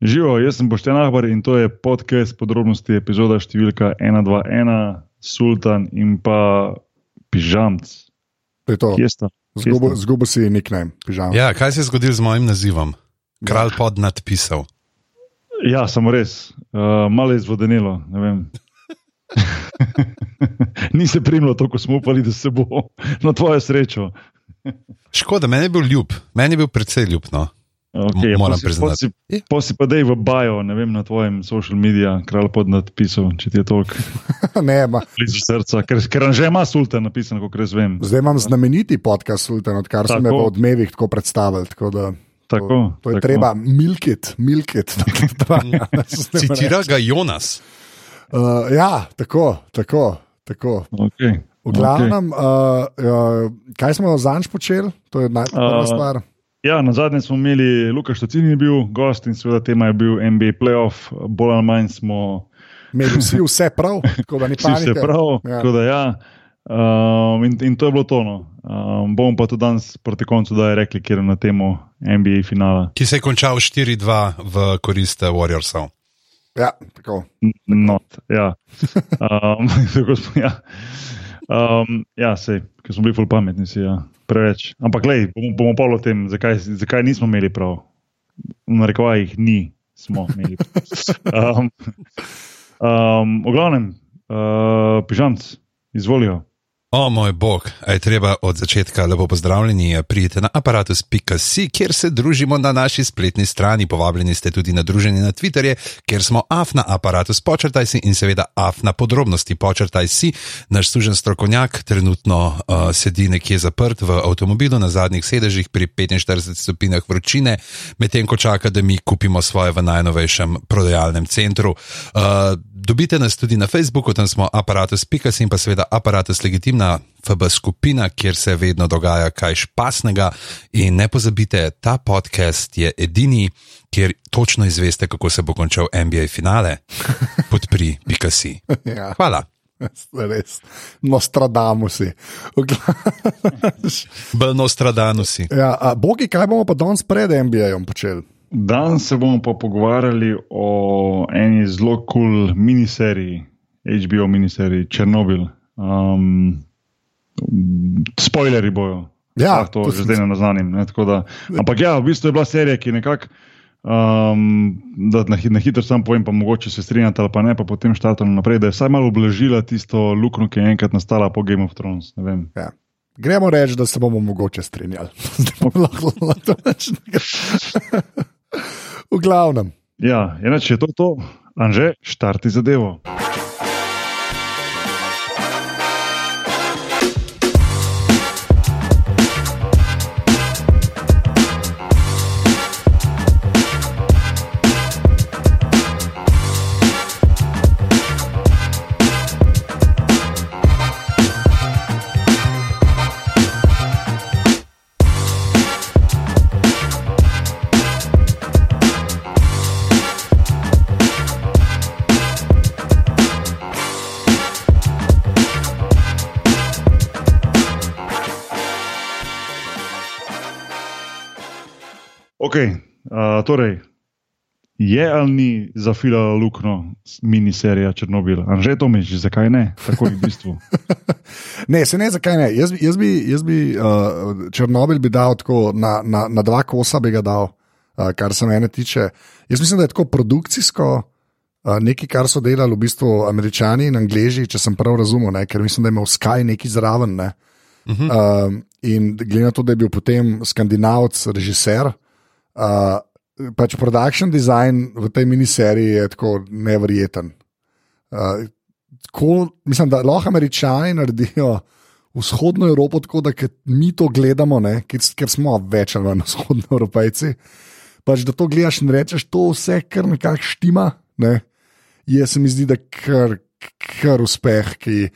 Živo, jaz sem Boštjan Ahbar in to je podcast podrobnosti epizoda številka 121, Sultan in pa Pižamc. To je to. Kje sta? Kje sta? Zgubo si nickname, pižam. Ja, kaj se je zgodilo z mojim nazivom? Kralj pod nadpisal. Ja, samo res, uh, malo je izvodenilo. ne vem. Ni se primlo to, ko smo upali, da se bo na tvojo srečo. Škoda, meni je bil ljub, meni je bil precej ljub. No. Okay, moram posi- priznati. posi- Posi pa dej v bio, ne vem, na tvojem social mediju, kralj pod nadpisom, če ti je toliko ne, ma, blizu srca, ker, ker že ima sultan napisan, kot res vem. zdaj imam znameniti podcast, Sultan, odkar so me Tako. v odmevih tako predstavili. Tako da, Tako, to, to je tako. treba milkit, milkit. Citira ga Jonas. Uh, ja, tako, tako. tako. Okay. V glavnem, uh, uh, kaj smo zanj počeli, to je najprva Uh, stvar. Ja, na zadnje smo imeli Luka Štocini, bil gost in seveda tema je bil NBA playoff, bolj ali manj smo Imeli vsi vse prav, tako da ni vsi vse prav. Ja. Da, ja. um, in, in to je bilo tono. Um, bomo pa tudi danes proti koncu daj rekli, kjer je na temo NBA finala. Ki se je končal 4-2 v korist eh, Warriorsov. Ja, tako. Not, ja. Um, tako smo, ja. Um, ja, sej, ker smo bili ful pametni, si, ja. Preveč. Ampak, gledaj, bomo, bomo pa o tem, zakaj, zakaj nismo imeli prav. V narekovajih ni, smo imeli. Um, um, v glavnem, uh, pižamc, izvolijo. O moj bog, a je treba od začetka lepo pozdravljeni, pridite na aparatus.si, kjer se družimo na naši spletni strani. Povabljeni ste tudi na druženje na Twitterje, kjer smo af na aparatus, počrtaj si in seveda af na podrobnosti, počrtaj si. Naš služen strokovnjak trenutno uh, sedi nekje zaprt v avtomobilu na zadnjih sedežih pri 45 stopinjah vročine, medtem ko čaka, da mi kupimo svoje v najnovejšem prodajalnem centru. Uh, Dobite nas tudi na Facebooku, tam smo aparatus.si in pa seveda aparatus legitimna FB skupina, kjer se vedno dogaja kaj špasnega. In ne pozabite, ta podcast je edini, kjer točno izveste, kako se bo končal NBA finale. Podpri.si. Ja. Hvala. Res, Nostradamusi. Bolj Nostradanusi. Ja, a, bogi, kaj bomo pa danes pred NBA-jem počeli? Danes se bomo pa pogovarjali o eni zelo kul cool miniseriji, HBO miniseriji Černobil. Um, spoileri bojo. Ja, to, to to že zdaj ne naznanim. Ne, da, ampak ja, v bistvu je bila serija, ki nekako. Um, da na, na hitro sam povem, pa mogoče se strinjate ali pa ne, pa potem štartamo naprej, da je vsaj malo ublažila tisto luknjo, ki je enkrat nastala po Game of Thrones. Ja. Gremo reči, da se bomo mogoče strinjali. Zdaj bomo lahko reči, da- V glavnem. Ja, enače je to to, Anže, štarti zadevo. Ok, uh, torej, je ali ni zafilala luknjo miniserija Černobil? Anže to miš, zakaj ne? Tako je v bistvu. Ne, se ne, zakaj ne. Jaz bi, jaz bi, jaz bi uh, Černobil bi dal tako na, na, na dva kosa, bi ga dal, uh, kar se mene tiče. Jaz mislim, da je tako produkcijsko. Uh, nekaj, kar so delali v bistvu američani in angliži, če sem prav razumel, ne, ker mislim, da je imel Sky nekaj zraven. Ne. Uh -huh. uh, in glede na to, da je bil potem skandinavc, režiser, uh, pač production design v tej miniseriji je tako nevreten. Uh, mislim, da lahko američani naredijo vzhodno Evropo tako, da mi to gledamo, ne, ker, ker smo več ali manj vzhodno Evropejci. Pač, da to gledaš in rečeš, to vse kar nekako štima. Ne. Je se mi zdi, da kar, kar uspeh, ki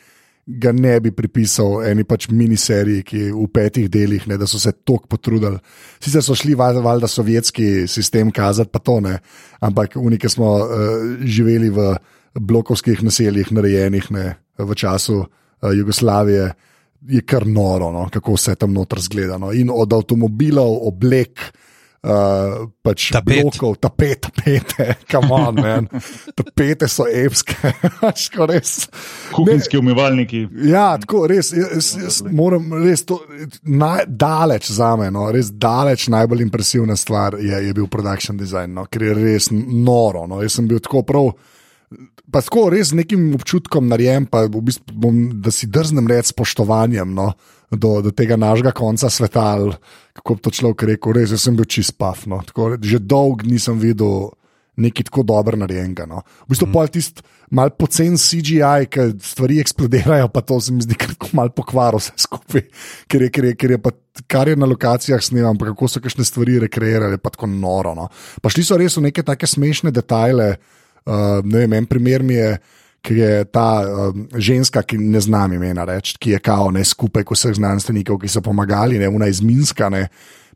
ga ne bi pripisal eni pač miniseriji, ki je v petih delih, ne, da so se tako potrudili. Sicer so šli val- valjda sovjetski sistem kazati, pa to ne, ampak unike smo uh, živeli v blokovskih naseljih, narejenih ne, v času uh, Jugoslavije, je kar noro, no, kako vse tam noter zgleda. No. In od avtomobilov, oblek, Uh, pač Tapet. blokov, tapet, tapete, kamon, tapete so evske, Ško res. Kuhinjski umivalniki. Ja, tako res, jaz, jaz moram res to naj, daleč za me, no, res daleč najbolj impresivna stvar je, je bil production design, no, ker je res noro. No. Jaz sem bil tako prav. Pa tako res z nekim občutkom narejen, pa v bistvu bom, da si drznem reči spoštovanjem no, do, do tega našega konca sveta. ali Kako bi to človek rekel, res sem bil čist paf. No. Že dolgo nisem videl nekaj tako dobro narejenega. No. V bistvu mm. pa tisti mal pocen CGI, ki stvari eksplodirajo, pa to se mi zdi kar mal pokvaro vse skupaj. Ker je, ker je, ker je pa, kar je na lokacijah snemam, kako so kakšne stvari rekreirali, pa tako noro. No. Pa šli so res v neke take smešne detajle. Uh, ne vem, en primer mi je, ki je ta um, ženska, ki ne znam imena reči, ki je kao ne skupaj vseh znanstvenikov, ki so pomagali, ne una iz Minska. Ne,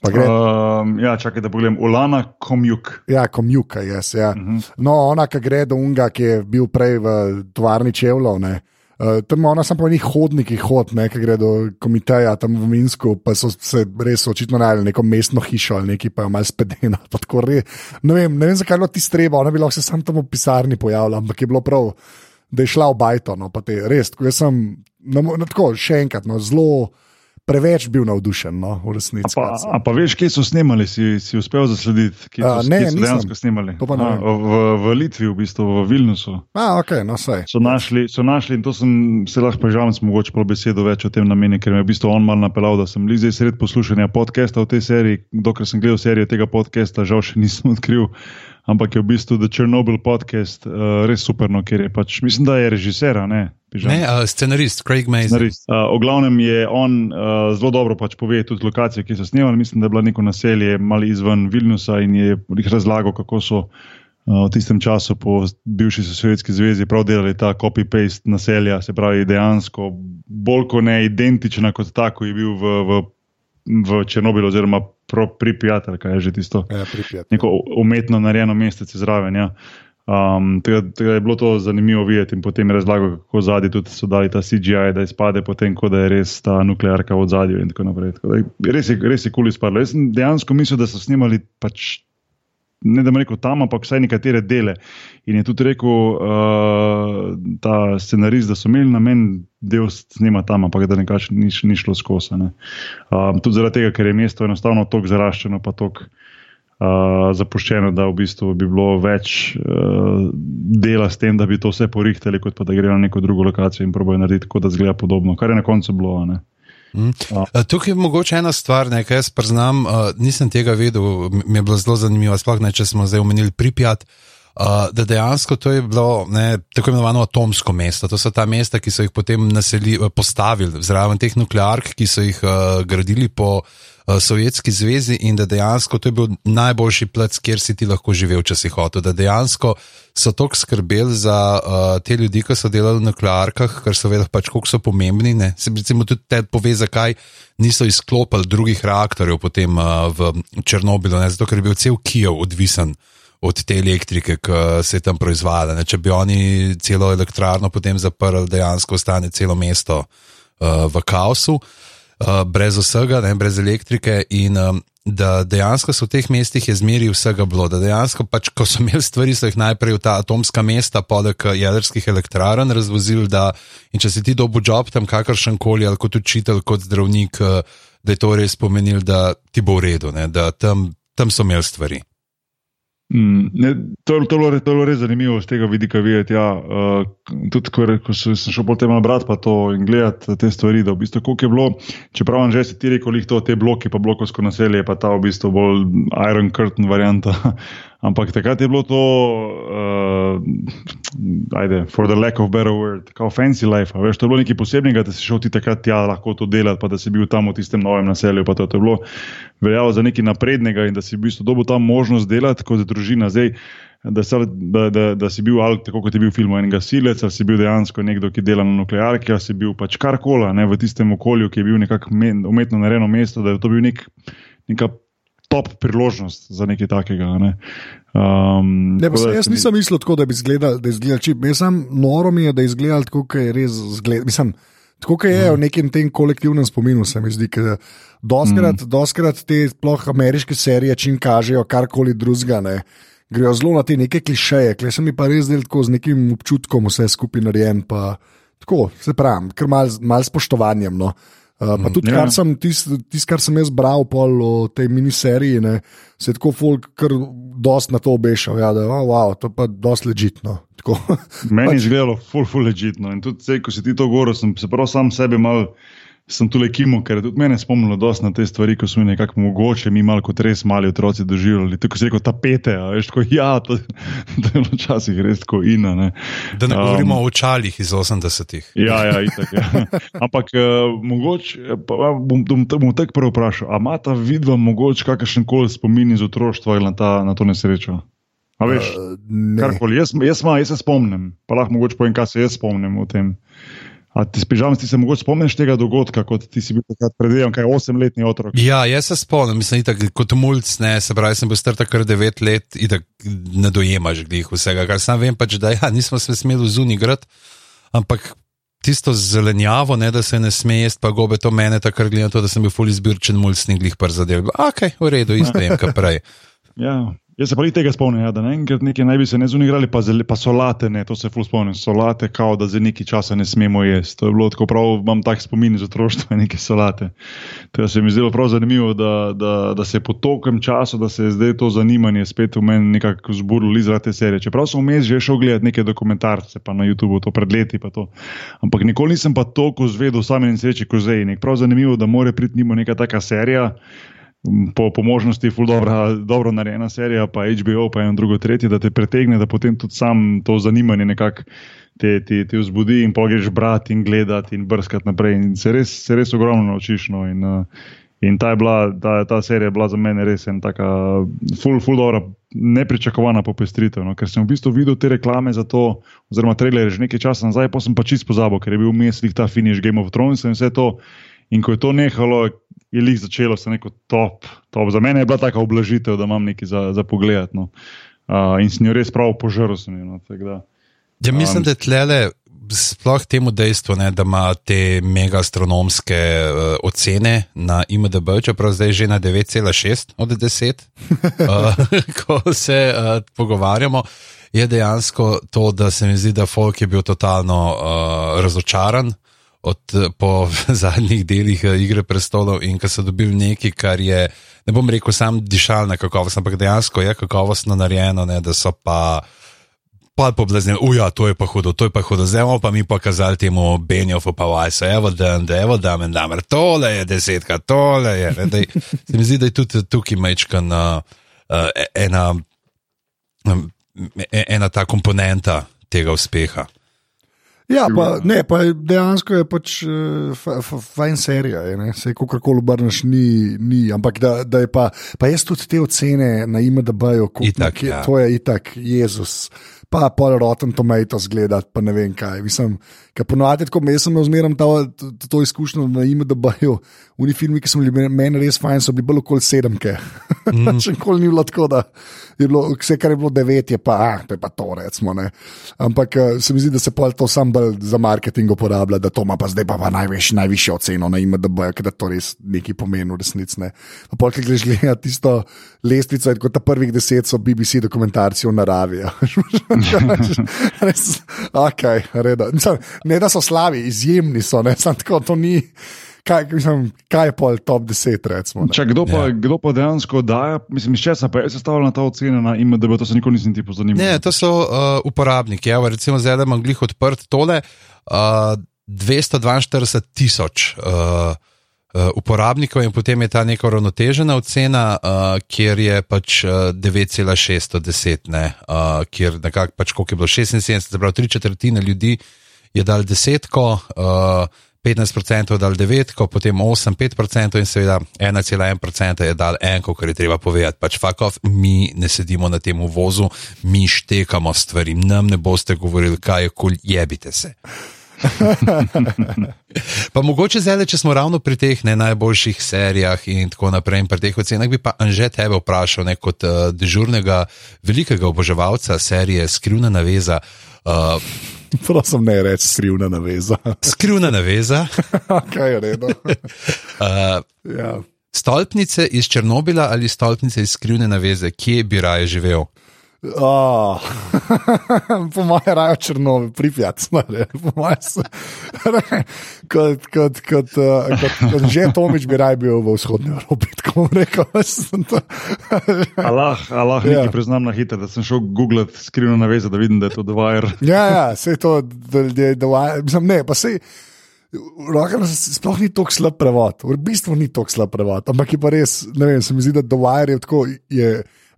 gre, Um, ja, čakaj, da pogledam. Ulana Komjuk. Ja, komjuka, jaz. Ja. Uh Mhm. -huh. No, ona, ki gre do unga, ki je bil prej v tovarni čevljev. Uh, tam ona samo po njih hodnikih hod, ne, ki gre do komiteja tam v Minsku, pa so se res očitno najeli neko mestno hišo ali nekaj, pa je malo spedeno. Ne vem, ne vem, zakaj je bilo ti streba, ona bi lahko se sam tam v pisarni pojavila, ampak je bilo prav, da je šla v bajto. No, pa te, res, jaz sem, no, no, tako, še enkrat, no, zelo preveč bil navdušen, no, v resnici. Pa, a pa veš, kje so snemali, si, si uspel zaslediti, kje so, A, ne, kje so dejansko snemali? Pa A, v, v Litvi, v bistvu, v Vilnusu. A, ok, no, sej. So našli, so našli, in to sem se lahko prežal, sem mogoče pol besedo več o tem namenil, ker me je v bistvu on mal napeljal, da sem zdaj sred poslušanja podcasta v tej seriji. Dokler sem gledal serijo tega podcasta, žal še nisem odkril. Ampak je v bistvu The Chernobyl podcast uh, res super, no, ker je pač, mislim, da je režiser, ne? Pižam. Ne, uh, scenarist Craig Mason. Scenarist. Uh, v glavnem je on uh, zelo dobro pač pove tudi lokacije, ki so snemali. Mislim, da je bilo neko naselje malo izven Vilniusa in je jih razlagal, kako so uh, v tistem času po bivši Sovjetski zvezi prav delali ta copy-paste naselja, se pravi dejansko bolj kot ne identična kot tako je bil v, v, v Černobilu oziroma Pripjat, ali kaj je že tisto Ja, pripjat. neko umetno narejeno mestece zraven. Ja. Um, tega, tega je bilo to zanimivo videti in potem je razlagal, kako zadnji tudi so dali ta CGI, da izpade potem, kot da je res ta nuklearka v zadju in tako naprej. Tako da, res je, res je kul izpadlo. Jaz sem dejansko mislil, da so snimali pač. Ne da bi rekel tam, ampak vsaj nekatere dele. In je tudi rekel uh, ta scenarist, da so imeli namen del snima tam, ampak da nekaj ni, ni šlo skozi. Um, tudi zaradi tega, ker je mesto enostavno tako zaraščeno, pa tako uh, zapuščeno, da v bistvu bi bilo več uh, dela s tem, da bi to vse porihtali, kot pa da gre na neko drugo lokacijo in probojajo narediti tako, da zgleda podobno, kar je na koncu bilo. ne. Uh, Tukaj je mogoče ena stvar, ne, kaj jaz priznam, uh, nisem tega vedel, mi je bilo zelo zanimivo, sploh ne, če smo zdaj omenili pripjat. Uh, da dejansko to je bilo ne, tako imenovano atomsko mesto. To so ta mesta, ki so jih potem naseli, postavili zraven teh nukleark, ki so jih uh, gradili po Sovjetski zvezi, in da dejansko to je bil najboljši plec, kjer si ti lahko živel, če si hotel. Da dejansko so tako skrbeli za uh, te ljudi, ki so delali v nuklearkah, ker so vedeli, pač, koliko so pomembni. Ne? Se recimo tudi te pove, zakaj niso izklopili drugih reaktorjev potem uh, v Černobilu, ne? zato ker je bil cel Kijev odvisen od te elektrike, ki se je tam proizvajala. Ne? Če bi oni celo elektrarno potem zaprli, dejansko ostane celo mesto uh, v kaosu, uh, brez vsega, ne? brez elektrike. In um, da dejansko so v teh mestih je zmeri vsega bilo. Da dejansko, pač, ko so imeli stvari, so jih najprej v ta atomska mesta, poleg eh, jedrskih elektrarn, razvozili. Da, in če si ti dobu job tam, kakršen koli, ali kot učitelj, kot zdravnik, da je to res pomenilo, da ti bo v redu, ne? da tam, tam so imeli stvari. Mm, ne, to, je- to, je bilo, to je bilo res zanimivo z tega vidika videti. Ja, uh, tudi ko, ko se- sem šel potem brati pa to in gledati te stvari, da v bistvu koliko je bilo, čeprav vam že si ti rekel, to, te bloke, pa blokovsko naselje, pa ta v bistvu bolj Iron Curtain varianta. Ampak takrat je bilo to, uh, ajde, for the lack of better word, kao fancy life. a Veš, to je bilo nekaj posebnega, da si šel ti takrat tja lahko to delati, pa da si bil tam v tistem novem naselju. To, to je bilo veljalo za nekaj naprednega in da si v bistvu dobil tam možnost delati kot družina. Zdaj, da, si, da, da, da si bil ali tako kot je bil film en gasilec, ali si bil dejansko nekdo, ki dela na nuklearki, ali si bil pač karkoli ne, v tistem okolju, ki je bil nekako umetno narejeno mesto, da je to bil nek, neka top priložnost za nekaj takega. Ne. Um, Ne, pa, da jaz nisem mislil tako, da bi izgledal, da izgleda čip. Jaz sem noro mi je, da izgleda tako, kot je res zgled. Mislim, Tako je v nekem tem kolektivnem spominu, se mi zdi, da doskrat, mm. doskrat te sploh ameriške serije, čim kažejo karkoli drugega, ne, grejo zelo na te neke klišeje, ki se mi pa res del tako z nekim občutkom vse skupaj narejen. Pa, tako, se pravi, kar mal, mal spoštovanjem. No. Uh, pa tudi, kar sem, tisto, tis, kar sem jaz bral o tej miniseriji, ne, se je tako folk, kar dost na to obešal. Ja, da je oh, wow, to pa dost ležitno. Meni je pač, izgledalo ful, ful ležitno. In tudi, sej, ko si ti to govoril, sem se prav sam sebe mal. Sem tu le kimo, ker je tudi mene spomnilo dosti na te stvari, ko smo nekako mogoče mi malo kot res mali otroci doživljali. Tako si rekel, tapete, a veš, tako ja, to, to je včasih res tako ina. Ne. Da ne govorimo um, o očalih iz 80-ih. Ja, ja, itak, ja. Ampak uh, mogoče, pa, bom, bom, bom tako prvo vprašal, a ima ta vidva mogoče kakršen koli spomin iz otroštva na, ta, na to nesrečo? Veš, uh, jaz, jaz, ma, jaz se spomnim, pa lahko mogoče povem, kaj se jaz spomnim o tem. A ti spižam, ti se mogoče spomniš tega dogodka, kot ti si bil takrat predvidevan, kaj je osemletni otrok? Ja, jaz se spomnim, mislim, itak, kot mulj, ne, se pravi, sem bil star takrat devet let in da ne dojemaš glih vsega, kar sam vem pač, da ja, nismo se smeli zunaj grad, ampak tisto zelenjavo, ne, da se ne sme jesti, pa gobe to mene, takrat gledam to, da sem bil fully zbirčen mulj, sniglih par zadev. Ok, v redu, isto vem, kaj prej. ja. Jaz se pa tega spomnim, ja, da ne enkrat nekaj naj bi se ne zunigrali, pa, pa solate, ne, to se ful spomnim, solate, kao da za neki časa ne smemo jesti. To je bilo tako prav, imam tak spomin iz otroštva, neke solate. To se mi zdelo prav zanimivo, da, da, da se po tokem času, da se je zdaj to zanimanje spet v meni nekako zburilo iz te serije. Čeprav sem vmes že šel gledati neke dokumentarce, pa na YouTubu to pred leti, pa to. Ampak nikoli nisem pa toliko zvedel sami nesreči kot zdaj. Prav zanimivo, da more priti mimo neka taka serija po, po možnosti, ful dobro, dobro narejena serija, pa HBO, pa eno drugo, tretje, da te pretegne, da potem tudi sam to zanimanje nekako te, te, te vzbudi in pogreš brati in gledati in brskati naprej. In se res, se res ogromno naučiš. No, in, uh, in ta, bila, ta, ta serija je bila za mene res ena taka ful, ful dobro. Nepričakovana popestritev, no? ker sem v bistvu videl te reklame za to, oziroma trailer že nekaj časa nazaj, pa sem pa čist pozabil, ker je bil vmes ta finish Game of Thrones in vse to. In ko je to nehalo, je lih začelo se neko top, top. Za mene je bila taka oblažitev, da imam nekaj za, za pogled. No. Uh, in sem jo res prav požrl. No, ja, mislim, um, da je tlele. Sploh temu dejstvu, ne, da ima te megastronomske uh, ocene na IMDB, čeprav zdaj že na 9,6 od 10, uh, ko se uh, pogovarjamo, je dejansko to, da se mi zdi, da Folk je bil totalno uh, razočaran uh, od, po zadnjih delih eh, Igre prestolov in ko so dobili nekaj, kar je, ne bom rekel, sam dišalna kakovost, ampak dejansko je kakovostno narejeno, ne, da so pa. Pa poblazni, uja, to je pa hudo, to je pa hudo, zdaj pa mi pokazali temu Benjofu, pa vajso, evo dan, da evo dan, en dan, tole je desetka, tole je. Ne, daj, se mi zdi, da je tudi tukaj mečkan uh, ena, um, ena ta komponenta tega uspeha. Ja, pa, ne, pa dejansko je pač uh, fajn serija, se kako koli obrneš, ni, ni. Ampak da, da je pa, pa jaz tudi te ocene na ime, da bojo, kot je to, je itak, Jezus pa pol rotten tomatoes gledati, pa ne vem kaj. Mislim, ker ponovadi, ko me sem zmeraj to, to, to izkušnjo na ime, da bojo oni filmi, ki so bili meni res fajn, so bili bolj kot sedemke. Mm. Še nikoli ni bilo tako, da je bilo vse, kar je bilo devet, je pa, ah, to je pa to, recimo. Ne. Ampak eh, se mi zdi, da se pol to sam bolj za marketing uporablja, da to ima pa zdaj pa, pa najviš, najvišjo oceno na ime, da to res nekaj pomeni, resnici. Pa pol, ki greš gledati tisto lestvico, kot ta prvih deset so BBC dokumentarci o naravi. Ja. res, okay, Mislim, ne, da so slavi, izjemni so, ne, tako, to ni. Kaj, mislim, kaj je pol top 10, recimo? Če, kdo, pa, ja. kdo pa dejansko daje, mislim, iz česa pa je sestavljena ta ocena na ime, da bi to se nikoli nisem ti pozanimal? Ne, to so uh, uporabniki. Evo, recimo, zdaj imam glih odprt tole, uh, 242 tisoč. Uh, uh, uporabnikov, in potem je ta neka uravnotežena ocena, uh, kjer je pač uh, 9,6 od 10, ne, uh, kjer nekako pač koliko je bilo 76, zapravo tri četrtine ljudi je dal desetko. Uh, 15% je dal 9, potem 8, 5% in seveda 1,1% je dal enko, kar je treba povedati. Pač fakov, mi ne sedimo na tem vozu, mi štekamo stvari, nam ne boste govorili, kaj je kul, jebite se. pa mogoče zdaj, če smo ravno pri teh ne, najboljših serijah in tako naprej, in pri teh ocenah, bi pa Anže tebe vprašal, ne, kot uh, dežurnega, velikega oboževalca serije Skrivna naveza. Uh, Prosim, ne reči skrivna naveza. Skrivna naveza. okay, redo. Uh, ja. stolpnice iz Černobila ali stolpnice iz skrivne naveze, kje bi raje živel? Oh. po mojem raju črnovi, pripjat mojem se. kot, kot, kot, uh, kot, kot že Tomič bi raj bil v vzhodni Evropi, tako bom rekel. Allah, Allah Ja. nekaj priznam na hitro, da sem šel googlat skrivno naveze, da vidim, da je to Dwyer. ja, ja, se to, da ljudje, da mislim, ne, pa se. Rokam, sploh ni tako slab prevod, v bistvu ni tako slab prevod, ampak je pa res, ne vem, se mi zdi, da Dwyer je tako, je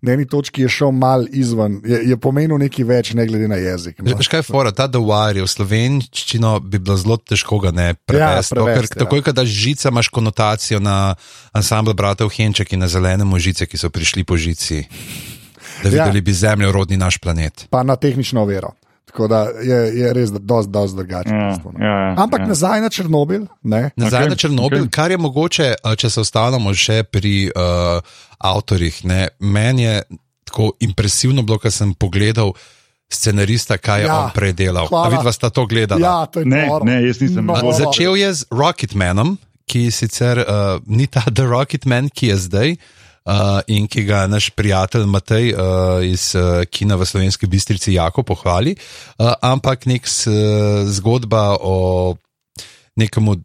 na eni točki je šel mal izven, je, je pomenil nekaj več, ne glede na jezik. No. Veš kaj je fora, ta dowar je v slovenščino bi bilo zelo težko ga ne prevesti. Ja, prevesti, ker takoj, kada žica imaš konotacijo na ansambl bratov Henček in na zelenem žice, ki so prišli po žici, da Ja. videli bi zemljo, rodni naš planet. pa na tehnično vero. Tako da je, je res, da je dosti, dosti drugače. Ja, no. ja, ja, Ampak ja. nazaj na Černobil, ne? Nazaj okay, na Černobil, okay. kar je mogoče, a, če se ostanemo še pri uh, avtorjih. ne, Meni je tako impresivno bilo, ker sem pogledal scenarista, kaj je Ja, on predelal. hvala. A vidva sta to gledala? Ja, to je Ne, noro. ne, jaz nisem. Noro. Začel je z Rocketmanom, ki sicer uh, ni ta The Rocketman, ki je zdaj. Uh, in ki ga naš prijatelj Matej uh, iz uh, Kina v Slovenski bistrici jako pohvali, uh, ampak nek s, uh, zgodba o nekemu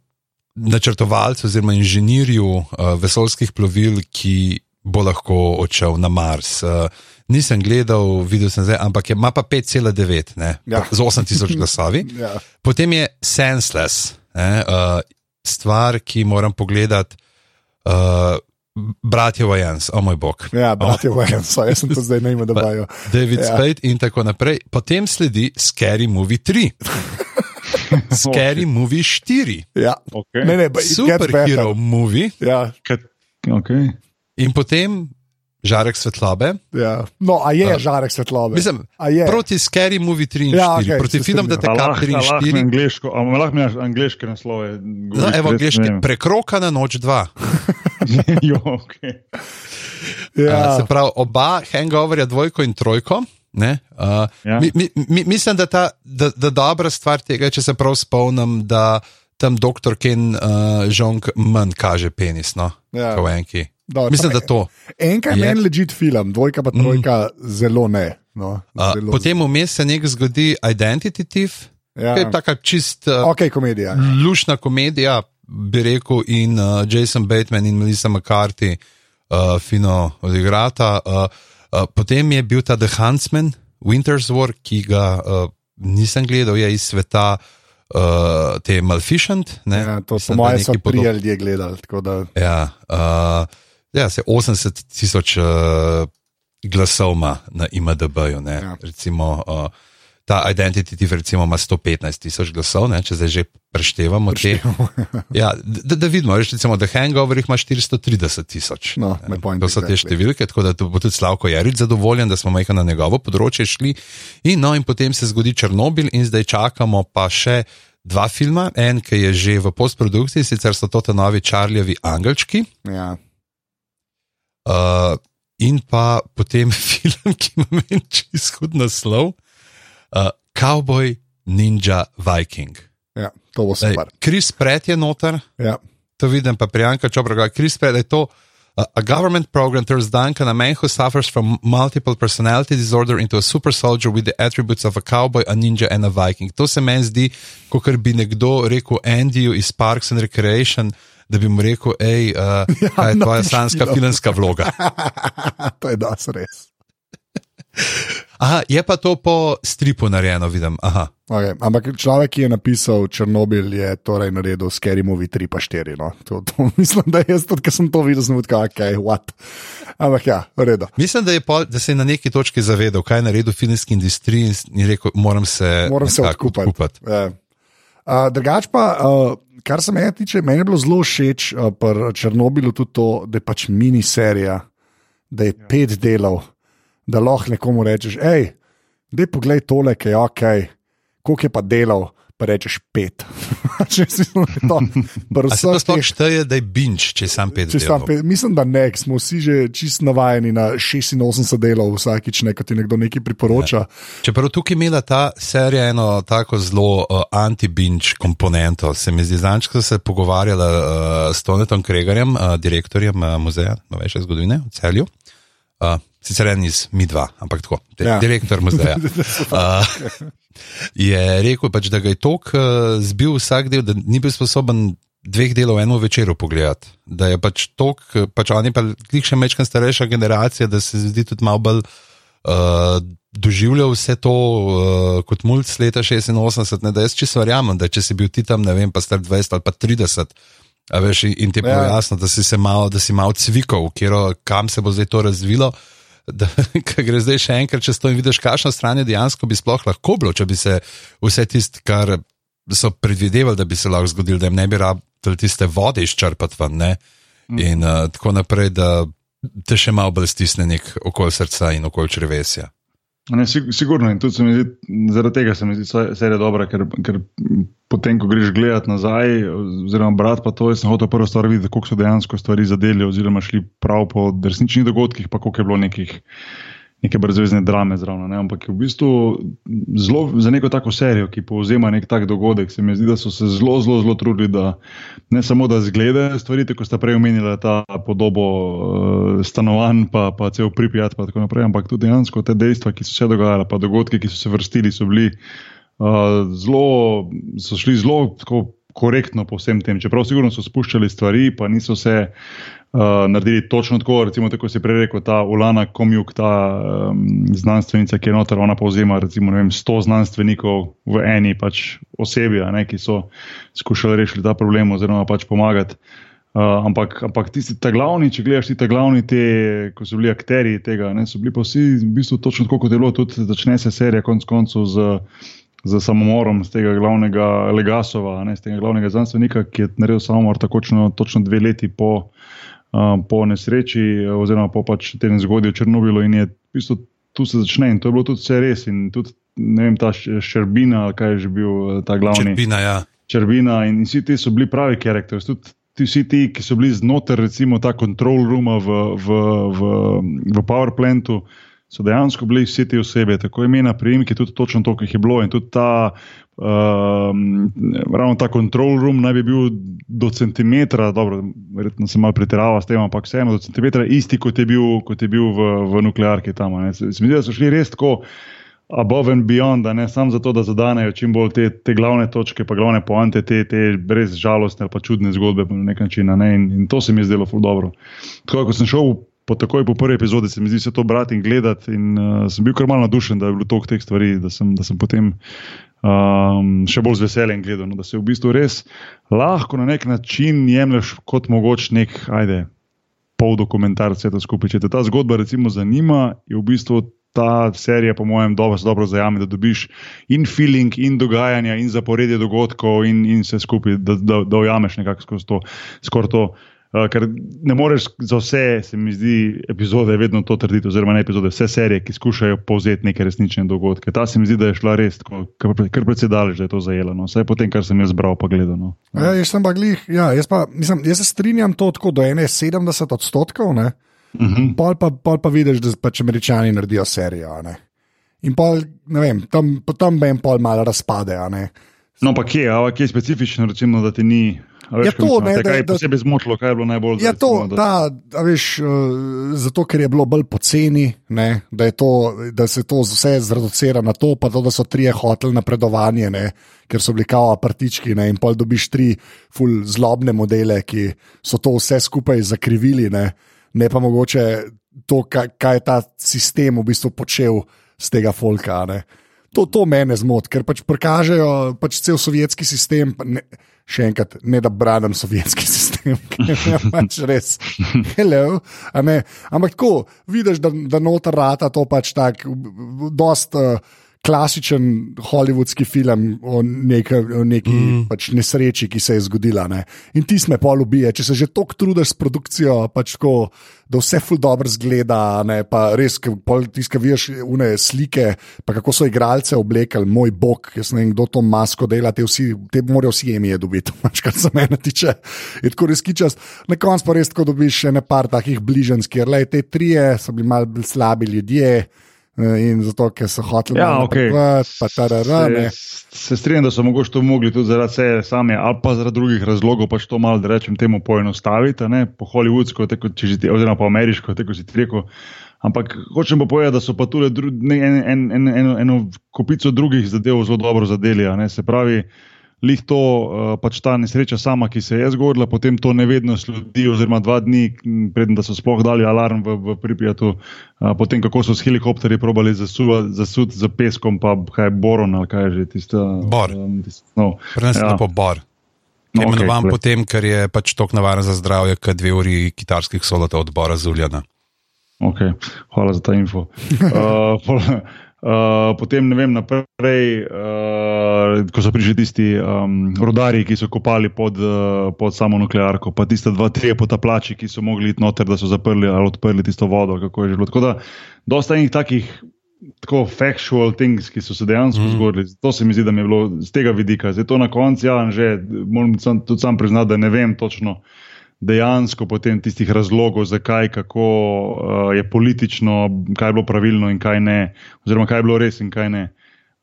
načrtovalcu oziroma inženirju uh, vesoljskih plovil, ki bo lahko odšel na Mars. Uh, nisem gledal, videl sem zdaj, ampak je, ima pa 5,9 ne, Ja. z 8000 glasovi. Ja. Potem je Senseless, ne, uh, stvar, ki moram pogledati. Uh, Bratje Wayans, o moj bog. Ja, bratje, oh. so, jaz sem to zdaj ne imel, da bojo. David Ja. Spade in tako naprej. Potem sledi Scary Movie 3, Scary Movie 4, Ja. Okay. Ne, ne, Superhero. Movie Ja, Okay. in potem Žarek svetlobe. ja. No, a je žarek svetlobe? Mislim, a je. proti Scary Movie 3 in 4, Ja, okay, proti. Detektiv Allah, 3 in Allah, 4. angliško, a lahko mi daš angliške naslove? No, evo, res, angliški, ne vem. prekroka na noč 2. jo, okay. Ja. ja. Se pravi, oba hangoverja, dvojko in trojko. Ne, uh, Ja. ja. mi, mi, mi, mislim, da, ta, da, da dobra stvar tega, če se prav spomnim, da tam doktor Ken uh, Žong manj kaže penis. No, Ja. kot v enki. Dobro, Mislim, da to. Enka je meni ležit film, dvojka pa trojka mm. zelo ne. No, Uh, zelo, potem vmes se nekaj zgodi Identity Thief, ja. ki je taka čist uh, Ok, komedija. lušna komedija, bi rekel, in uh, Jason Bateman in Melissa McCarthy uh, fino odigrata. Uh, uh, potem je bil ta The Huntsman, Winter's War, ki ga uh, nisem gledal, je iz sveta uh, te Malficent. Ne? Ja, to Mislim, da mojem so nekaj podob- ljudje gledali. tako Da, Ja, uh, ja, se 80 tisoč uh, glasov ima na IMDB-ju. Ja. Recimo, uh, ta Identity Thief recimo ima 115 tisoč glasov, ne, če zdaj že preštevamo te. Ja, da, da vidimo, reč, recimo, da Hangover ima 430 tisoč. No, point to so te številke, tako da bo tudi Slavko Jarič zadovoljen, da smo majhno na njegovo področje šli. In, no, in potem se zgodi Černobil, in zdaj čakamo pa še dva filma. En, ki je že v postprodukciji, sicer so to te novi Čarljevi Angelčki. ja. Uh, in pa potem film, ki ima meni čisto hud naslov, uh, Cowboy Ninja Viking. ja, to bo super. Kris Pret je noter, Ja. to vidim pa Prijanka Čopraga. Kris Pret je to. Uh, a government program turns Duncan, a man who suffers from multiple personality disorder, into a super soldier with the attributes of a cowboy, a ninja and a viking. To se meni zdi, kot bi nekdo rekel Andyju iz Parks and Recreation, da bi mu rekel, hej, uh, ja, kaj je no, tvoja ti sanska filmska vloga. to je das res. Aha, je pa to po stripu narejeno, vidim. Aha. Okay. Ampak človek, ki je napisal Černobil, je torej naredil Scary Movie 3 pa 4. No. To, to, mislim, da je jaz tudi, sem to videl, sem rekel, ok, what. Ampak ja, v redu. Mislim, da, je pol, da se je na neki točki zavedal, kaj je naredil v filmski industriji in je rekel, moram se, Moram se odkupati. odkupati. Ja. Uh, drugač pa, uh, kar se meni tiče, meni je bilo zelo všeč uh, pri Černobilu tudi to, da je pač miniserija, da je ja. pet delov, da lahko nekomu rečeš, hej, dej poglej tole, ki je ok, koliko je pa delov. Pa rečeš pet. Če si to, se sploh šteje, da je binč, če sam pet Če sam delov? pe, mislim, da ne, smo vsi že čist navajeni na 86 delov, vsakič nekaj ti nekdo nekaj priporoča. Čeprav tukaj imela ta serija eno tako zelo uh, anti-binge komponento, se mi zdi, zanč, ko se je pogovarjala uh, s Tonetom Kregarjem, uh, direktorjem uh, muzeja novejše zgodovine v celju. Uh, sicer en iz mi dva, ampak tako, di Ja. direktor muzeja. Uh, je rekel, pač, da ga je tok uh, zbil vsak del, da ni bil sposoben dveh delov eno večer pogledati. Da je pač tok, eh, pač on je pa klik še mečkan starejša generacija, da se zdi tudi malo bolj uh, doživljal vse to uh, kot mulj leta 86. Ne, da jaz čisto verjamem, da če si bil ti tam, ne vem, pa star 20 ali pa 30. A veš, in- ti je bilo Ja. jasno, da si se malo, da si malo cvikal, kjero, kam se bo zdaj to razvilo. Da, ko gre zdaj še enkrat čez to in vidiš, kakšno stran je dejansko bi sploh lahko bilo, če bi se vse tisto, kar so predvidevali, da bi se lahko zgodilo, da jim ne bi rabili tiste vode izčrpati ven. Ne? In uh, tako naprej, da te še malo bolj stisne nek okol srca in okol črvesja. Ne, sig- sigurno in tudi zdi, zaradi tega se mi zdi se- serija dobra, ker, ker potem, ko greš gledati nazaj, oziroma brati pa to, jaz sem hotel prvo stvar videti, koliko so dejansko stvari zadeli, oziroma šli prav po resničnih dogodkih, pa koliko je bilo nekih. Neke brezvezne drame zraven. ne, Ampak v bistvu zelo za neko tako serijo, ki povzema nek tak dogodek, se mi zdi, da so se zelo, zelo, zelo trudili, da ne samo da zglede stvari, kot sta prej omenila, ta podobo uh, stanovanj, pa, pa cel pripijat, pa tako naprej, ampak tudi dejansko te dejstva, ki so se dogajala, pa dogodki, ki so se vrstili, so bili uh, zelo, so šli zelo korektno po vsem tem. Čeprav sigurno so spuščali stvari, pa niso se. Uh, naredili točno tako, recimo, tako si prej rekel, ta Ulana Komjuk, ta um, znanstvenica, ki je noter, ona povzema recimo, vem, 100 znanstvenikov v eni pač osebi, ne, ki so skušali rešiti ta problem oziroma pač pomagati. Uh, ampak, ampak tisti ta glavni, če gledaš ti ta glavni, te, ko so bili akteri tega, ne, so bili pa vsi v bistvu točno tako, kot je bilo, tudi začne se serija konc koncev z, z samomorom z tega glavnega Legasova, ne, z tega glavnega znanstvenika, ki je naredil samomor takočno, točno dve leti po, uh, po nesreči oziroma po pač tem zgodju v Černobilu in je v bistvu tu se začne in to je bilo tudi vse res in tudi, ne vem, ta Šerbina, kaj je že bil eh, ta glavni. Črpina, ja. Črbina in vsi ti so bili pravi karakteri. Tudi ti, vsi ti, ki so bili znotraj, recimo, ta control rooma v, v, v, v PowerPlantu, so dejansko bili vsi te osebe, tako imena, priimki, tudi točno to, ki jih je bilo. In tudi ta, um, ravno ta control room naj bi bil do centimetra, dobro, verjetno se malo pretirava s tem, ampak vseeno do centimetra isti, kot je bil, kot je bil v, v nuklearki tam. ne. Se zdi, da so šli res tako above and beyond, ne samo zato, da zadanejo čim bolj te, te glavne točke, pa glavne poante, te, te res žalostne ali pa čudne zgodbe na nek način. Ne? In, in to se mi je zdelo dobro. Tako, ko sem šel po takoj po prvi epizodi, se mi zdi vse to brati in gledati, in uh, sem bil kar malo nadušen, da je bilo toliko teh stvari, da sem, da sem potem. Um, še bolj z veseljem gledal, no, da se v bistvu res lahko na nek način jemliš kot mogoč nek, ajde, pol dokumentar, vse to skupaj. Če te ta zgodba recimo zanima, je v bistvu ta serija, po mojem, dobro, dobro zajame, da dobiš in feeling, in dogajanja, in zaporedje dogodkov, in, in vse skupaj, da, da, da ujameš nekako skozi to. Skoraj to. Uh, ker ne moreš za vse, se mi zdi, epizode vedno to trditi, oziroma ne epizode, vse serije, ki skušajo povzeti neke resnične dogodke. Ta se mi zdi, da je šla res tako, kar, precej daleč, da je to zajela. No. Vse potem, kar sem jaz bral, pa gledal. No. Ja, jaz sem pa glih, ja, jaz, pa, mislim, jaz se strinjam to tako do ene 70 odstotkov, ne? Uh -huh. pol, pa, pol pa vidiš, da pač američani naredijo serijo. Ne? In pol, ne vem, tam, tam me en pol malo razpade. No, pa kje, a kje je specifično, recimo, da ti ni. Veš, Ja, to, mislim, ne, da- je da- posebej zmotilo, kaj je bilo najbolj Ja, to, da, a veš, uh, zato ker je bilo bolj poceni, ne, da, je to, da se to vse zreducira na to, pa to, da so trije hoteli napredovanje, ne, ker so bili kao apartički ne, in pol dobiš tri ful zlobne modele, ki so to vse skupaj zakrivili, ne, ne pa mogoče to, kaj, kaj je ta sistem v bistvu počel z tega folka. Ne. To, to mene zmoti, ker pač prikažejo pač cel sovjetski sistem. pa Ne, še enkrat, ne da branim sovjetski sistem, ki je pač res. Hello. Ampak tako, vidiš, da, da noter rata to pač tako, dost uh, klasičen hollywoodski film o, neka, o neki mm. pač nesreči, ki se je zgodila. Ne? In ti sme pol ubije, če se že toliko trudiš s produkcijo, pač ko, da vse ful dobro zgleda, ne? pa res, ti skaviš une slike, pa kako so igralce oblekali, moj bog, jaz ne vem, kdo to masko dela, te, vsi, te morajo vsi imeti dobiti, pač kar se mene tiče. Je tako res kičas. Na koncu pa res tako dobiš še ne par takih bližnjskih, ker le te trije so bili malce slabi ljudje. In zato, ker so hoteli ja, okay. pa ta rane. Se strinjam, da so mogoče to mogli tudi zaradi sebe same, ali pa zaradi drugih razlogov, pač to malo, da rečem, temu poenostaviti, po hollywoodsko, oziroma po ameriško, tako si ti rekel. Ampak hočem pa povedati, da so pa tudi en, en, en, en, eno kopico drugih zadev zelo dobro zadeli. Se pravi, lih to, uh, pač ta nesreča sama, ki se je zgodila, potem to nevednost ljudi, oziroma dva dni, predtem, da so sploh dali alarm v, v Pripijatu, uh, potem kako so s helikopterji probali zasuditi zasud za peskom, pa kaj boron ali kaj že tisto. Bor. Um, no, Prenesel ja. po bor. No, Imenovan okay, potem, ker je pač tako navaren za zdravje, kot dve uri kitarskih solotov odbora Zuljana. Okay, hvala za ta info. Uh, Uh, potem, ne vem, naprej, uh, ko so prišli tisti um, rodari, ki so kopali pod, uh, pod samo nuklearko, pa tiste dva, tri potaplači, ki so mogli iti noter, da so zaprli ali odprli tisto vodo. Tako da, dosta enih takih. Tako factual things, ki so se dejansko mm. zgodili. To se mi zdi, da mi je bilo z tega vidika. Zdaj to na koncu, ja, že moram tudi sam priznati, da ne vem točno, dejansko potem tistih razlogov, zakaj, kako uh, je politično, kaj je bilo pravilno in kaj ne, oziroma kaj je bilo res in kaj ne.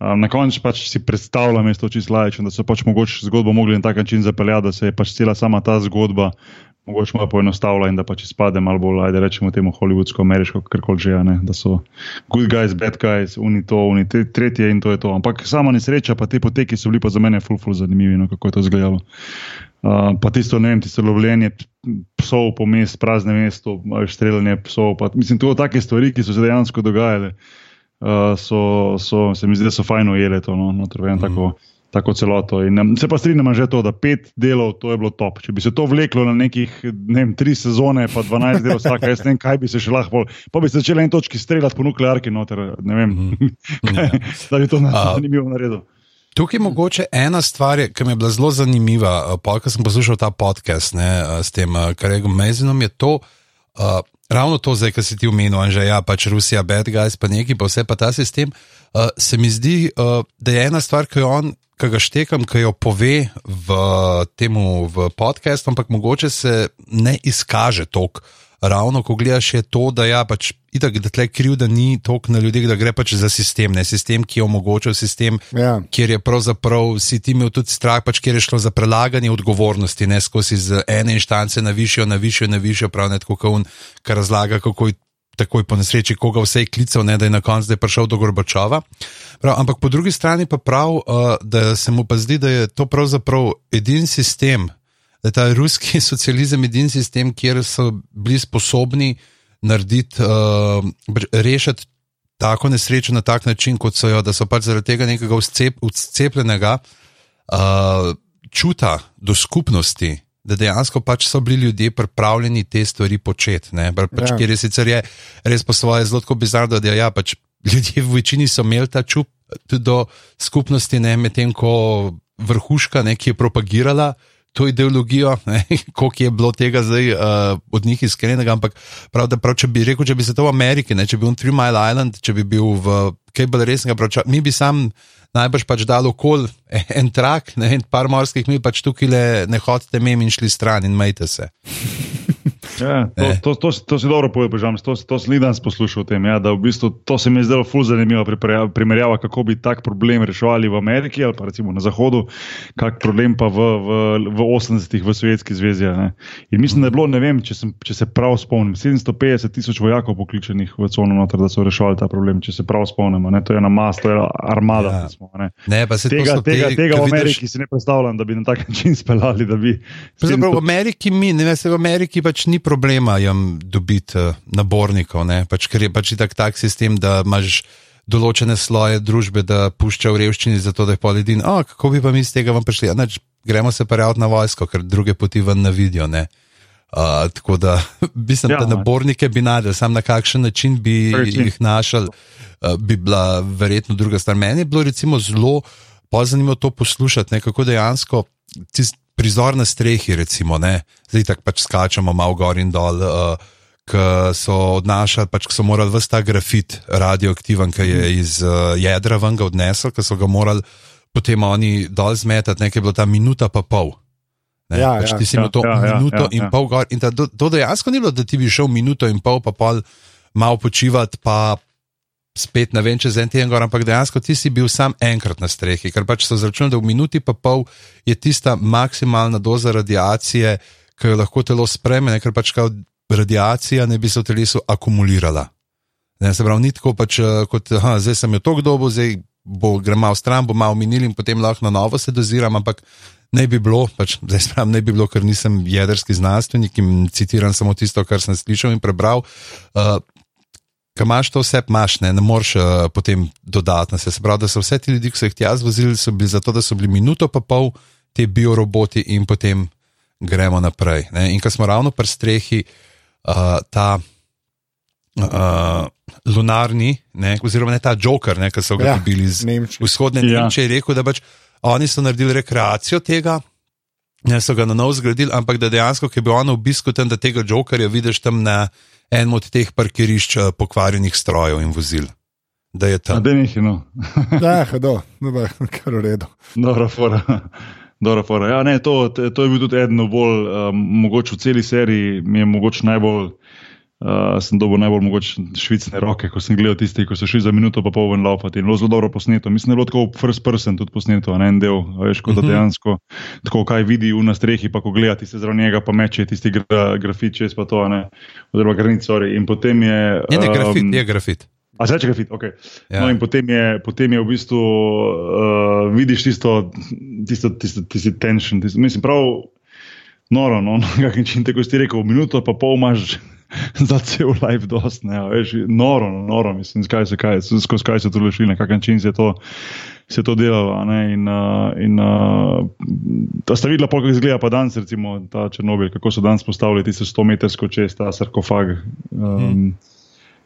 Um, na koncu pač si predstavljam, da so čisto lajični, da so pač mogoče zgodbo mogli na tak način zapeljati, da se je pač cela sama ta zgodba mogoče malo poenostavila in da pač izpade malo bolj, ajde rečemo temu hollywoodsko, ameriško, kar koli že, ne? da so good guys, bad guys, uni to, uni te, tretje in to je to. Ampak sama nesreča, pa te poteki so bili pa za mene ful, ful zanimivi, no, kako je to izgledalo. Uh, pa tisto, ne vem, tisto lovljenje psov po mestu, prazne mesto, streljanje psov. Pa, mislim, to so take stvari, ki so se dejansko dogajale. Uh, so, so, se mi zdi, da so fajno ujeli to, no, no vem, mm. tako, tako celoto. In, um, se pa strinjam že to, da pet delov, to je bilo top. Če bi se to vleklo na nekih, ne vem, tri sezone, pa dvanajst delov vsaka, jaz ne vem, kaj bi se še lahko, pa bi se začeli en točki streljati po nuklearki noter, ne vem, mm. kaj, da bi to zanimivo naredil. Tukaj je mogoče ena stvar, ki mi je bila zelo zanimiva. Pa, ko sem poslušal ta podcast ne, s tem Karegom Mezinom, je to uh, ravno to, zdaj, kar si ti omenil, že ja, pač Rusija, bad guys, pa neki, pa vse pa ta sistem. Uh, se mi zdi, uh, da je ena stvar, ki jo on, ki ga štekam, ki jo pove v tem podkastu, ampak mogoče se ne izkaže toliko ravno ko gledaš, je to, da ja, pač, itak, da tle kriv, da ni toliko na ljudeh, da gre pač za sistem, ne sistem, ki je omogočil sistem, ja. kjer je pravzaprav si ti imel tudi strah, pač, kjer je šlo za prelaganje odgovornosti, ne skozi z ene inštance na višjo, na višjo, na višjo, prav ne tako, kot on, kar razlaga, kako je. Takoj po nesreči, koga vse je klical, ne, da je na koncu prišel do Gorbačova. Prav, ampak po drugi strani pa prav, uh, da se mu pa zdi, da je to pravzaprav edini sistem, da je ta ruski socializem edini sistem, kjer so bili sposobni narediti, uh, rešiti tako nesrečo na tak način, kot so jo, da so pač zaradi tega nekega vcepljenega uh, čuta do skupnosti. Da dejansko pač so bili ljudje pripravljeni te stvari početi. Pač, ja. Ker je sicer je res po svoje zelo bizarno, da ja, pač ljudje v večini so imeli ta tudi do skupnosti, medtem ko vrhuška, ne, ki je propagirala uh, to ideologijo, koliko je bilo tega zdaj uh, od njih iskrenega. Ampak prav, prav, če bi rekel, če bi se to v Ameriki, ne, če bi bil Three Mile Island, če bi bil v kaj bolj resnega, prav, mi bi sam najbrž pač dal okol en trak, ne, en par morskih mil, pač tukaj le ne hodite mem in šli stran in majte se. Ja, to, to, to, to si dobro povedal, to, to sem danes poslušal o tem. Ja, v bistvu, to se mi je zdelo fuz zanimivo primerjava, kako bi tak problem reševali v Ameriki ali pa recimo na Zahodu, kak problem pa v, v, v 80-ih v Sovjetski zvezi. Ja, In mislim, da je bilo, ne vem, če, sem, če se prav spomnim, 750 tisoč vojakov pokličenih v cono noter, da so reševali ta problem, če se prav spomnim. To je ena mas, to je armada. Ja. Smo, ne. Ne, tega tega, te, tega v Ameriki vidiš... si ne predstavljam, da bi na tak način speljali. V Ameriki mi, ne veste, v Ameriki pač ni problema jim dobiti uh, nabornikov, pač, ker je pač tak, tak sistem, da imaš določene sloje družbe, da pušča v revščini, zato da je pol ljudi. Oh, kako bi pa mi iz tega vam prišli? Ja, neč, gremo se pa rejati na vojsko, ker druge poti ven ne vidijo. Ne? Uh, tako da, mislim, Ja, da nabornike bi najdel, sam na kakšen način bi Recimo. jih našel, uh, bi bila verjetno druga stvar. Meni je bilo recimo zelo pa zanimivo to poslušati, ne, kako dejansko tist prizor na strehi, recimo, ne, zdaj tako pač skačemo malo gor in dol. Uh, Ki so odnašali, pač ki so morali vse ta grafit, radioaktiven, ki je iz uh, jedra ven ga odnesel, ki so ga morali potem oni dol zmetati, nekaj je bilo ta minuta pa pol. Ne, Ja, pač ja. ti si imel Ja, to ja, ja, minuto ja, in ja. pol gor. In ta, to, to dejansko ni bilo, da ti bi šel minuto in pol, pa pol malo počivati, pa spet ne vem, čez en teden gor, ampak dejansko ti si bil sam enkrat na strehi, ker pač so zračunali, da v minuti pa pol je tista maksimalna doza radiacije, ki jo lahko telo spreme, ne, ker pač kao radiacija ne bi se v telesu akumulirala. Ne, se pravi, ni tako pač, eh, kot aha, zdaj sem jo tako dobo, zdaj bo grem malo stran, bo malo minil in potem lahko na novo se doziram, ampak ne bi bilo, pač, zdaj sprem, ne bi bilo, ker nisem jedrski znanstvenik in citiram samo tisto, kar sem slišal in prebral. Uh, Kaj imaš to vse, imaš, ne, ne moreš uh, potem dodatno se. Se pravi, da so vse ti ljudje, ki so jih tja zvozili, so bili zato, da so bili minuto pa pol ti bioroboti in potem gremo naprej. Ne. In ko smo ravno pri strehi, uh, ta uh, lunarni, ne, oziroma ne ta Joker, ne, ki so ga Ja, dobili iz Nemčija. vzhodne Ja. Nemčije, je rekel, da pač oni so naredili rekreacijo tega. Ne so ga na novo zgradili, ampak da dejansko, ki je bil on v obisku tam, da tega Jokerja vidiš tam na enem od teh parkirišč eh, pokvarjenih strojev in vozil. Da je tam. da ni, no. Ja, do, no, kar v redu. Dobra fora. Dobra fora. Ja, ne, to, to je bil tudi eden od bolj, um, mogoče v celi seriji, mi je mogoče najbolj, uh, sem dobil najbolj mogoče švicne roke, ko sem gledal tiste, ko so šli za minuto pa pol ven laufati in bilo zelo dobro posneto. Mislim, da je bilo tako first person tudi posneto, ne en del, veš, kot da Mhm. dejansko tako kaj vidi na strehi, pa ko gledati se zraven njega, pa meče tisti gra, grafit čez pa to, ne, oziroma granit, sorry. In potem je. Ne, ne, grafit, um, je grafit. A zdaj, če grafit, ok. Ja. No, in potem je, potem je v bistvu, uh, vidiš tisto, tisto, tisto, tisto tension, tisto, mislim, prav noro, no, na kak način, tako si rekel, minuto pa pol imaš za cel life dost, ne, veš, noro, no, noro, mislim, skaj se kaj, skozi kaj so to rešili, na kak način se je to, se je to delalo, a ne, in, in ta sta videla, kako izgleda pa danes, recimo, ta Černobil, kako so danes postavili tisto 100 metrsko čez ta sarkofag. Um, hmm.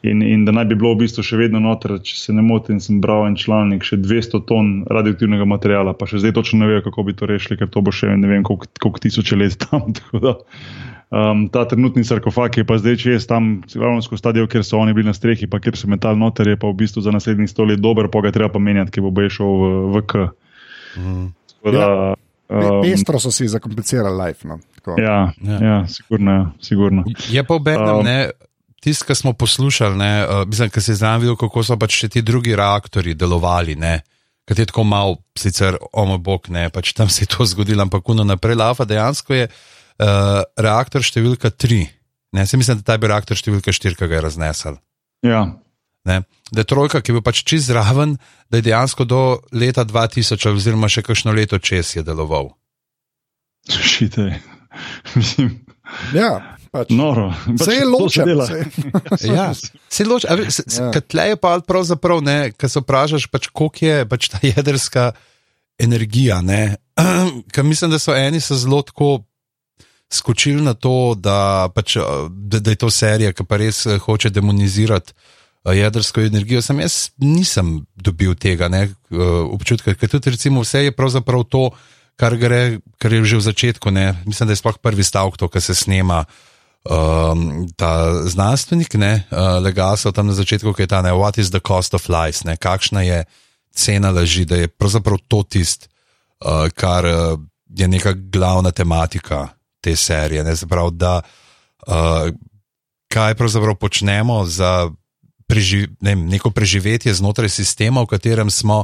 In, in da naj bi bilo v bistvu še vedno noter, če se ne motim, sem bral en članek, še 200 ton radioaktivnega materiala, pa še zdaj točno ne vejo, kako bi to rešili, ker to bo še ne vem, koliko, koliko tisoče let tam. tako Da, um, ta trenutni sarkofag je pa zdaj čez tam, ravno skozi ta del, kjer so oni bili na strehi, pa kjer so metal noter, je pa v bistvu za naslednjih sto let dober, pa ga je treba pa menjati, ki bo bo šel v, v K. Mhm. Tako Da, Pe- um, Pestro so si zakomplicirali life. No. tako. ja, Ja. ja. ja, sigurno, ja, sigurno. Je pa obenem, Um, ne. Tisti, ki smo poslušali, ne, uh, mislim, ki se je znam videl, kako so pač še ti drugi reaktori delovali, ne, kad je tako mal, sicer omo bog, ne, pač tam se je to zgodilo, ampak uno naprej lava, dejansko je uh, reaktor številka tri. Ne, se mislim, da ta bi reaktor številka štiri, ki ga je raznesel. Ja, Ne? Da je trojka, ki je bil pač čist zraven, da je dejansko do leta 2000 ali oziroma še kakšno leto čez je deloval. šite. Mislim, Ja, pač. noro. Je Pač se ločeno. Ja, se loči, a ve- se- se- Ja. kad tle je pa pravzaprav, ne, kad se vprašaš, pač, koliko je pač ta jedrska energija. Ne, Ker mislim, da so eni so zelo tako skočili na to, da, pač, da, da je to serija, ki pa res eh, hoče demonizirati eh, jedrsko energijo. Sam jaz nisem dobil tega ne, eh, občutka, ker tudi recimo vse je pravzaprav to, kar, gre, kar je že v začetku. Ne. Mislim, da je sploh prvi stavek to, kar se snema. Um, ta znanstvenik, ne, uh, Legasov, tam na začetku, ki je ta, ne, what is the cost of lies, ne, kakšna je cena laži, da je pravzaprav to tisto, uh, kar uh, je neka glavna tematika te serije. Ne, zaprav, da, uh, kaj pravzaprav počnemo za preživ, ne, vem, neko preživetje znotraj sistema, v katerem smo,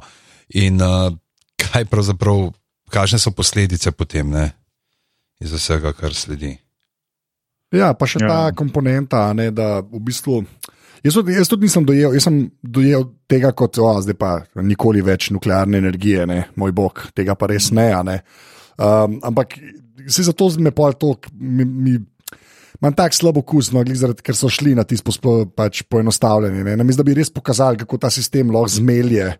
in uh, kaj pravzaprav, kakšne so posledice potem ne, iz vsega, kar sledi. Ja, pa še ja. ta Ja. komponenta, a ne, da v bistvu. Jaz tudi, jaz tudi nisem dojel, jaz sem dojel tega kot, o, zdaj pa nikoli več nuklearne energije, ne, moj bog, tega pa res ne. a ne. Um, ampak se zato me pol to, mi, mi, imam tak slab okus, no, zaradi, ker so šli na tisto spo- pač poenostavljanje. Ne. Namesto da bi res pokazali, kako ta sistem lahko zmelje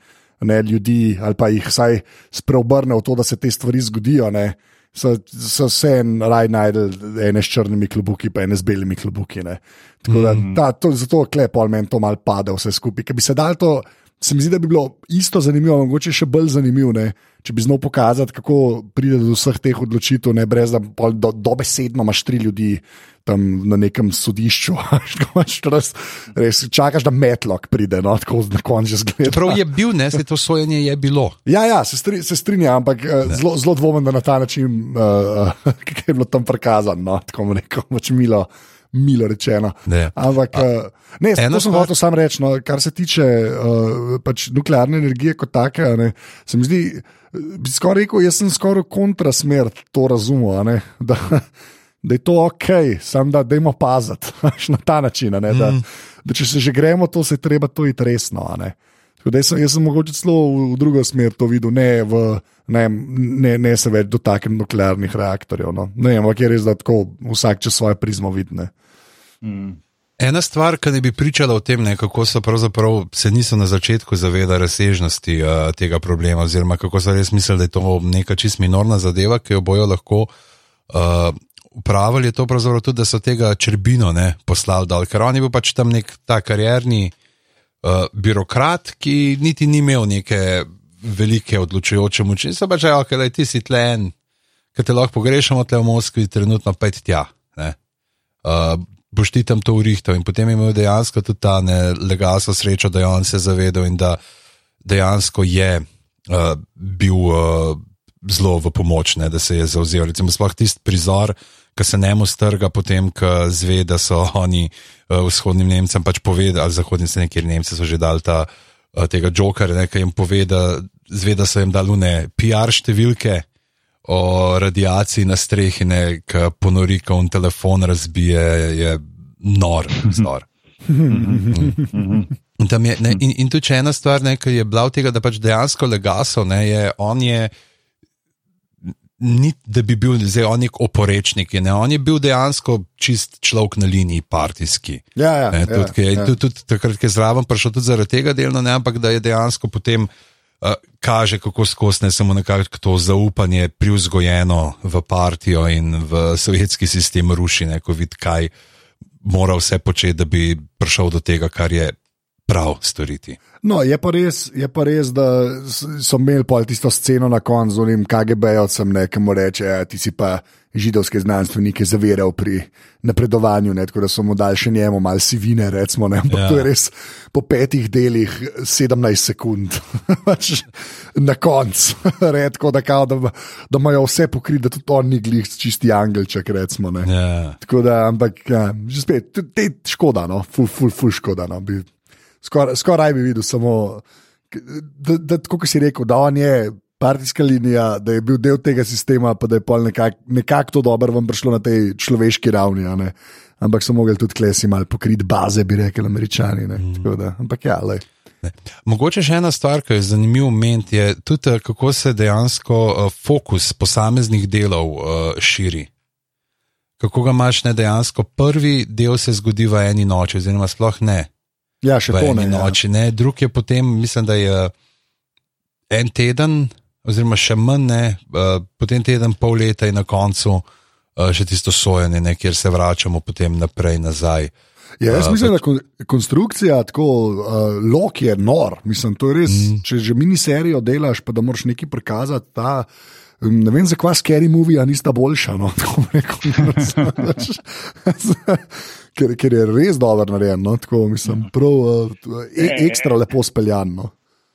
ne, ljudi ali pa jih vsaj spreobrne v to, da se te stvari zgodijo. Ne. so, so vse en raj najdel, ene s črnimi klobuki, pa ene s belimi klobuki. Ne. Tako da, Mhm. ta, to, zato klepo ali meni to mal pade vse skupaj. Ker bi se dal to, se mi zdi, da bi bilo isto zanimivo, mogoče še bolj zanimivo, ne, če bi znal pokazati, kako pride do vseh teh odločitev, ne brez da do, dobesedno imaš tri ljudi. Tam na nekem sodišču, ko imaš res, res čakaš, da metlok pride, no, tako na koncu zgleda. Prav je bil, ne, se to sojenje je bilo. Ja, ja se, stri, se strinjam, ampak eh, zelo, zelo dvomim, da na ta način, uh, ki je bilo tam prikazano, no, tako bomo rekel, pač milo, milo rečeno. Ne. Ampak, uh, ne, ena to sem stvar- hotel sam reči, no, kar se tiče uh, pač nuklearne energije kot take, a ne, se mi zdi, eh, bi skoraj rekel, jaz sem skoraj kontrasmer to razumel, a ne, da, da je to ok, sam da dajmo paziti na ta način, a ne, da, da če se že gremo, to se treba to iti resno. a ne. Jaz sem, jaz sem mogoče celo v, v drugo smer to videl, ne, v, ne, ne, ne se več dotaknem nuklearnih reaktorjev. No. Ne vem, ampak je res, da tako vsak čez svoje prizmo vidne. Ena stvar, ki ne bi pričala o tem, ne, kako so pravzaprav se niso na začetku zavedali razsežnosti uh, tega problema, oziroma kako so res mislili, da je to neka čist minorna zadeva, ki jo bojo lahko uh, upravili, je to pravzaprav tudi, da so tega črbino ne, poslali dol, ker on je bil pač tam nek ta karjerni uh, birokrat, ki niti ni imel neke velike odločujoče moči. So pač rekli, da ti si tlen, ki te lahko pogrešamo tle v Moskvi, trenutno pa ti tja. Ne. Uh, boš ti tam to urihtal. In potem je imel dejansko tudi ta legalsko srečo, da je on se zavedal in da dejansko je uh, bil uh, zelo v pomoč, ne, da se je zauzel. Recimo, sploh tisti prizor, ki se njemu strga, potem, ko zve, da so oni uh, vzhodnim Nemcem pač povedali, ali zahodnim se nekjer Nemci so že dali ta, uh, tega jokerja, ki jim pove, da zve, da so jim dali ne PR številke o radiaciji na strehi, ki ponori, ko on telefon razbije, je nor. nor. In, tam je, ne, in, in tudi če ena stvar, ne, ki je bila od tega, da pač dejansko legaso, ne, je on je. Ni, da bi bil zdaj on nek oporečnik, ne? on je bil dejansko čist človek na liniji, partijski. Ja, ja, Ne, ja, tudi, ki je, ja. tudi, tudi takrat, ko je zraven prišel tudi zaradi tega delno, ne, ampak da je dejansko potem uh, kaže, kako skosne samo nekako to zaupanje privzgojeno v partijo in v sovjetski sistem ruši, ne, ko vidi, kaj mora vse početi, da bi prišel do tega, kar je prav storiti. No, je pa res, je pa res da so imeli pol tisto sceno na koncu, z unim KGB-ovcem, ki mu reče, ja, ti si pa židovske znanstvenike zaviral pri napredovanju, ne, tako da so mu dali še njemu malo sivine, recimo, ne, ampak Ja. to je res po petih delih 17 sekund, Pač na koncu, redko, da, kao, da, da imajo vse pokriti, da tudi on ni glih čisti angelček, recimo. Ne. Ja. Tako da, ampak, ja, že spet, te škoda, no, ful, ful, ful škoda. No, bi, skoraj, skoraj bi videl samo, da, da kot si rekel, da on je partijska linija, da je bil del tega sistema, pa da je pol nekako nekak to dobro vam prišlo na tej človeški ravni. ne. Ampak so mogli tudi klesi malo pokriti baze, bi rekli američani. ne. Tako Da, ampak ja, lej. Mogoče še ena stvar, ki je zanimiv moment, je tudi, eh, kako se dejansko uh, fokus posameznih delov uh, širi. Kako ga imaš ne dejansko, prvi del se zgodi v eni noči, oziroma sploh ne ja še to eni ne. Ja. noči, ne. drug je potem, mislim, da je en teden, oziroma še manj, ne, uh, potem teden, pol leta in na koncu uh, še tisto sojenje, ne, kjer se vračamo potem naprej nazaj. Ja, jaz mislim, da kon, konstrukcija tako uh, lok je nor. Mislim, to je res, mm. Če že miniserijo delaš, pa da moraš nekaj prikazati. Ta, um, ne vem, zakaj scary movie, a nista boljša. No, tako rekel. ker, ker je res dobro narejen. No, tako, mislim, prav, uh, e, ekstra lepo speljan. No.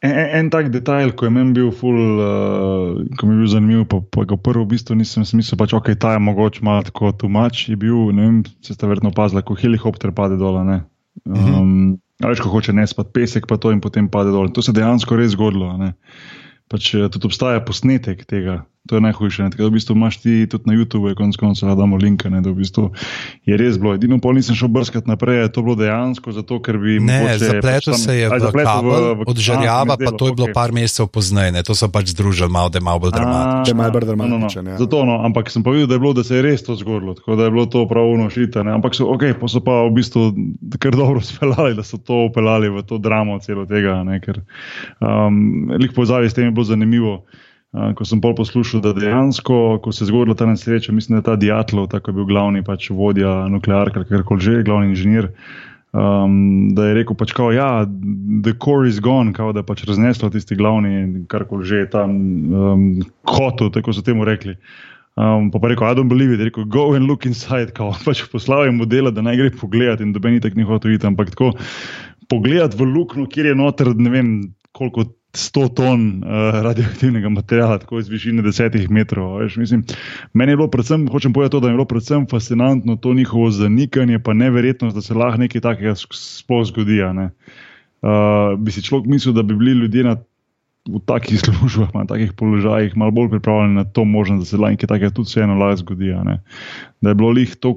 En, en, tak detajl, ko je meni bil ful, uh, ko mi je bil zanimiv, pa, pa ga prvo v bistvu nisem smislil, pač ok, ta je mogoče malo tako tumač, je bil, ne vem, če ste verjetno opazili, ko helikopter pade dol, ne. Um, a veš, ko hoče nespati pesek, pa to in potem pade dol. To se je dejansko res zgodilo. a Ne. Pač eh, tudi obstaja posnetek tega, to je najhujše. Ne. Tako da v bistvu imaš ti tudi na YouTubu, konec koncev, da damo linke, ne, da v bistvu je res bilo. Edino pol nisem šel brskati naprej, je to bilo dejansko zato, ker bi. Ne, mogoče zapletel pač tam- se je v kabel, v- v- od žerjava, pa to je bilo okej. par mesecev pozneje, ne, to so pač združili malo, da je malo bolj dramatično. Malo bolj A, dramatičen, no, no. ja. Zato, no, ampak sem pa videl, da je, bilo, da se je res to zgodilo, tako da je bilo to pravno šita. Ne? Ampak so, okay, pa so pa v bistvu kar dobro speljali, da so to upeljali v to dramo celo tega. Ne? Ker um, lik povezavi s tem je bilo zanimivo. Ko sem pol poslušal, da dejansko, ko se je zgodila ta nesreča, mislim, da je ta Diatlov, tako je bil glavni pač vodja nuklearka, kar koli že, glavni inženir. Um, da je rekel, pač, kao, ja, the core is gone, kao, da je pač razneslo tisti glavni, kar koli že je tam um, hotel, tako so temu rekli. Um, pa pa rekel, I don't believe it, rekel, go and look inside, kao, pač poslal je modela, da naj gre pogledat in da bi ni tako ni hotel iti, ampak tako pogledat v luknjo, kjer je noter, ne vem koliko 100 ton uh, radioaktivnega materijala, tako iz višine 10 metrov. Veš, mislim, meni je bilo predvsem, hočem povedati to, da je bilo predvsem fascinantno to njihovo zanikanje, pa neverjetnost, da se lahko nekaj takega sploh zgodi. Uh, bi si človek mislil, da bi bili ljudje na v takih službah, na takih položajih, malo bolj pripravljeni na to možnost, da se lahko nekaj takega tudi vseeno lahko zgodi. Da je bilo lih to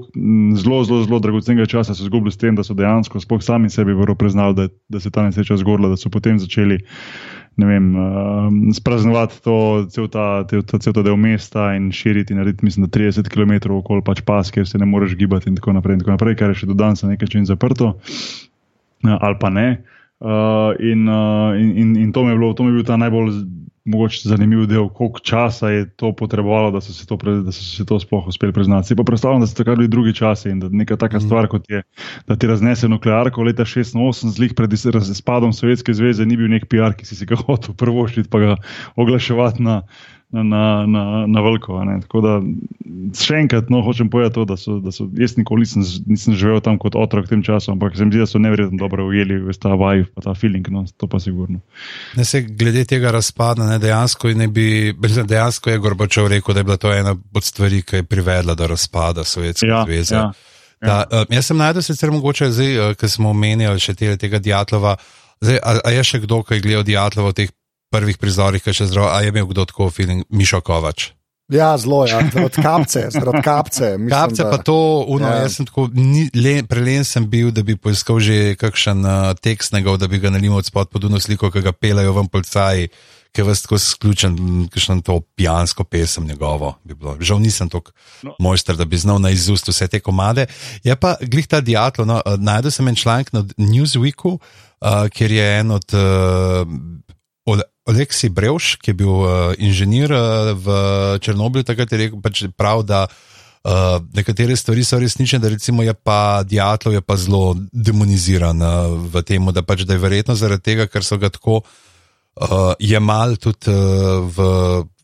zelo, zelo, zelo dragocenega časa, se zgubili s tem, da so dejansko sploh sami sebi priznali, da, da se je ta nesreča zgodila, da so potem začeli. Vem, uh, spraznovati to, cel ta, ta, cel ta del mesta in širiti, narediti, mislim, 30 km okoli pač pas, kjer se ne moreš gibati, in tako naprej, in tako naprej kar je še do danes nekaj čim zaprto, uh, ali pa ne. Uh, in, uh, in, in, in to, mi bilo, to mi je bil ta najbolj mogoče zanimiv del, koliko časa je to potrebovalo, da so se to, pre, da so se to sploh uspeli priznati. Si pa predstavljam, da so takrat bili drugi časi in da neka taka mm. stvar, kot je, da ti raznese nuklearko leta 86, zlih pred razpadom Sovjetske zveze, ni bil nek PR, ki si, si ga hotel prvošiti, pa ga oglaševati na na, na, na veliko. Tako da še enkrat no, hočem povedati to, da so, da so jaz nikoli nisem, nisem živel tam kot otrok v tem času, ampak se mi zdi, da so nevrjetno dobro ujeli ta vibe, pa ta feeling, no, to pa sigurno. Ne se glede tega razpada, ne, dejansko, ne bi, dejansko je Gorbačov rekel, da je bila to ena od stvari, ki je privedla do razpada Sovjetske ja, zveze. Ja. Da, uh, jaz sem najdel sicer mogoče zdaj, uh, ker smo omenjali še tega, Diatlova. Zdaj, a, a je še kdo, ki je gledal Diatlova v teh prvih prizorih, ki še zdravo, a je imel kdo tako film, Mišo Kovač. Ja, zelo je, ja. od kapce, od kapce. Mislim, kapce da, pa to, uno, ja. jaz sem tako, le, prelen sem bil, da bi poiskal že kakšen uh, tekst njegov, da bi ga nalimo od spod pod uno sliko, ki ga pelajo vam policaji, ki vas tako sključen, kakšen to pijansko pesem njegovo bi bilo. Žal nisem tako no. mojster, da bi znal na izust vse te komade. Je pa glih ta diatlo, no, uh, najdel sem en članek na Newsweeku, uh, kjer je en od uh, Oleksi Brevš, ki je bil uh, inženir uh, v Černobilu, takrat je rekel, pač prav, da uh, nekatere stvari so resnične, da recimo je pa Diatlov je pa zelo demoniziran uh, v tem, da, pač, da je verjetno zaradi tega, ker so ga tako uh, jemali tudi uh, v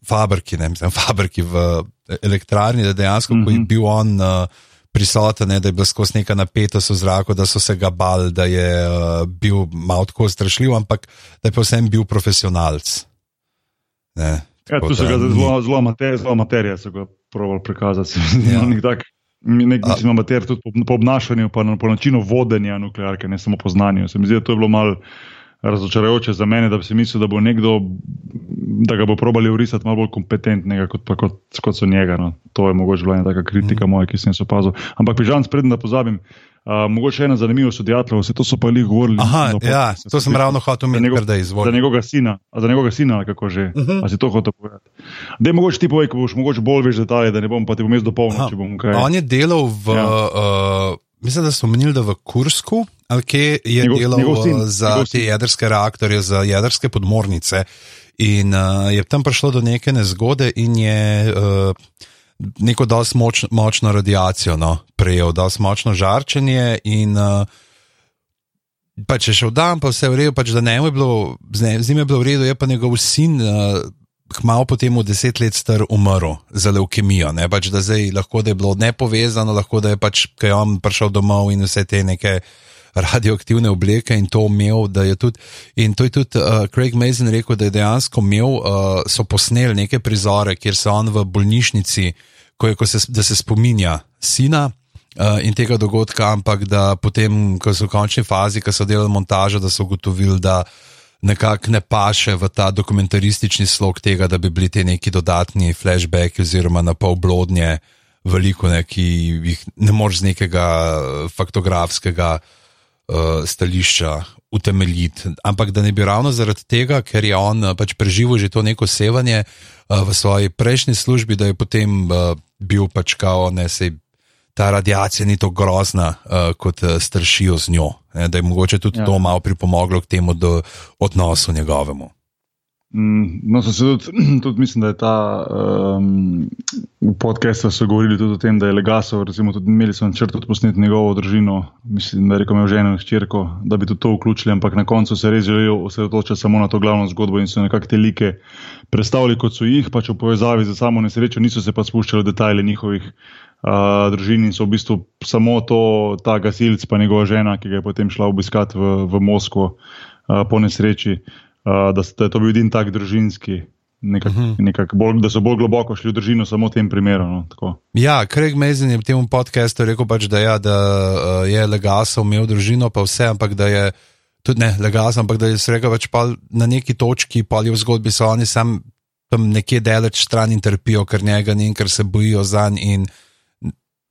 fabriki, ne mislim, fabriki v elektrarni, da dejansko, mm -hmm. ko je mhm. bil on. Uh, prisoten, ne, da je bilo skozi neka napetost v zraku, da so se ga bali, da je uh, bil malo tako strašljiv, ampak da je pa vsem bil profesionalc. Ne, ja, tu so ga zelo, zelo, mater, zelo materije, so ga pravili prikazati. Ja. Nek, nek, mislim, amater, tudi po, po obnašanju, pa na, po načinu vodenja nuklearke, ne samo po znanju. Se mi zdi, da to je bilo malo razočarajoče za mene, da bi si mislil, da bo nekdo, da ga bo probali urisati malo bolj kompetentnega kot, kot, kot so njega. No. To je mogoče bila ena taka kritika mm. moja, ki sem jo opazil. Ampak, žal, sprednji, da pozabim. Uh, mogoče ena zanimiva sodijatlova, vse to so pa jih govorili. Aha, no, ja, to sem ravno hotel omeniti, da je izvolil. Za njegovega sina, za njegovega sina, kako že. Uh -huh. A si to hotel povedati? Da mogoče ti povej, ko boš mogoče bolj veš detalje, da ne bom pa ti jaz dopolnil, če bom kaj. On je delal v, ja. uh, mislim, da so menili, da v Kursku, ali kje je njegov, delal njegov sin, za njegov te jedrske reaktorje, za jedrske podmornice. In uh, je tam prišlo do neke nezgode, in je uh, neko dosti moč, močno radiacijo no, prejel, dosti močno žarčenje. In uh, pa če še v dan, pa vse v redu, pač da ne je bilo, z njim je bilo v redu, je pa njegov sin. Uh, Hmalo potem v deset let star umrl za leukemijo, ne pač da zdaj lahko da je bilo nepovezano, lahko da je pač, kaj on prišel domov in vse te neke uh, radioaktivne obleke in to imel. Tudi, in to je tudi uh, Craig Mason rekel, da je dejansko imel, uh, so posneli neke prizore, kjer se on v bolnišnici, ko je, ko se, da se spominja sina. Uh, in tega dogodka, ampak da potem, ko so v končni fazi, ko so delali montažo, da so ugotovili, da nekako ne paše v ta dokumentaristični slog tega, da bi bili ti neki dodatni flashbacki oziroma na pol blodnje, veliko, ne, ki jih ne moreš z nekega faktografskega uh, stališča utemeljiti. Ampak da ne bi ravno zaradi tega, ker je on uh, pač preživel že to neko sevanje uh, v svoji prejšnji službi, da je potem uh, bil pač kao, ne se. Ta radiacija ni tako grozna, uh, kot uh, stršijo z njo. Ne, da je mogoče tudi ja. to malo pripomoglo k temu odnosu njegovemu. Mm, no, so se tudi, tudi, mislim, da je ta um, podcast, so govorili tudi o tem, da je Legasov, recimo, tudi imeli so načrt odpustiti njegovo družino, mislim, da je rekel, že eno hčerko, da bi tudi to vključili, ampak na koncu se res želijo osredotočiti samo na to glavno zgodbo in so nekako te like predstavili, kot so jih, pač v povezavi z samo nesrečo, niso se pa spuščali v detajle njihovih uh, družin in so v bistvu samo to, ta gasilc, pa njegova žena, ki ga je potem šla obiskati v, v Moskvo uh, po nesreči uh, da, da je to bil edini tak družinski. Nekak, uh -huh. nekak bolj, da so bolj globoko šli v družino, samo v tem primeru. No, ja, Craig Mason je v tem podkastu rekel, pač, da, ja, da uh, je legasov imel družino, pa vse, ampak da je tudi ne legasov, ampak da je rekel, pač, na neki točki, pa ali v zgodbi so oni sam tam nekje daleč stran in trpijo, ker njega ni in ker se bojijo za njim pravzaprav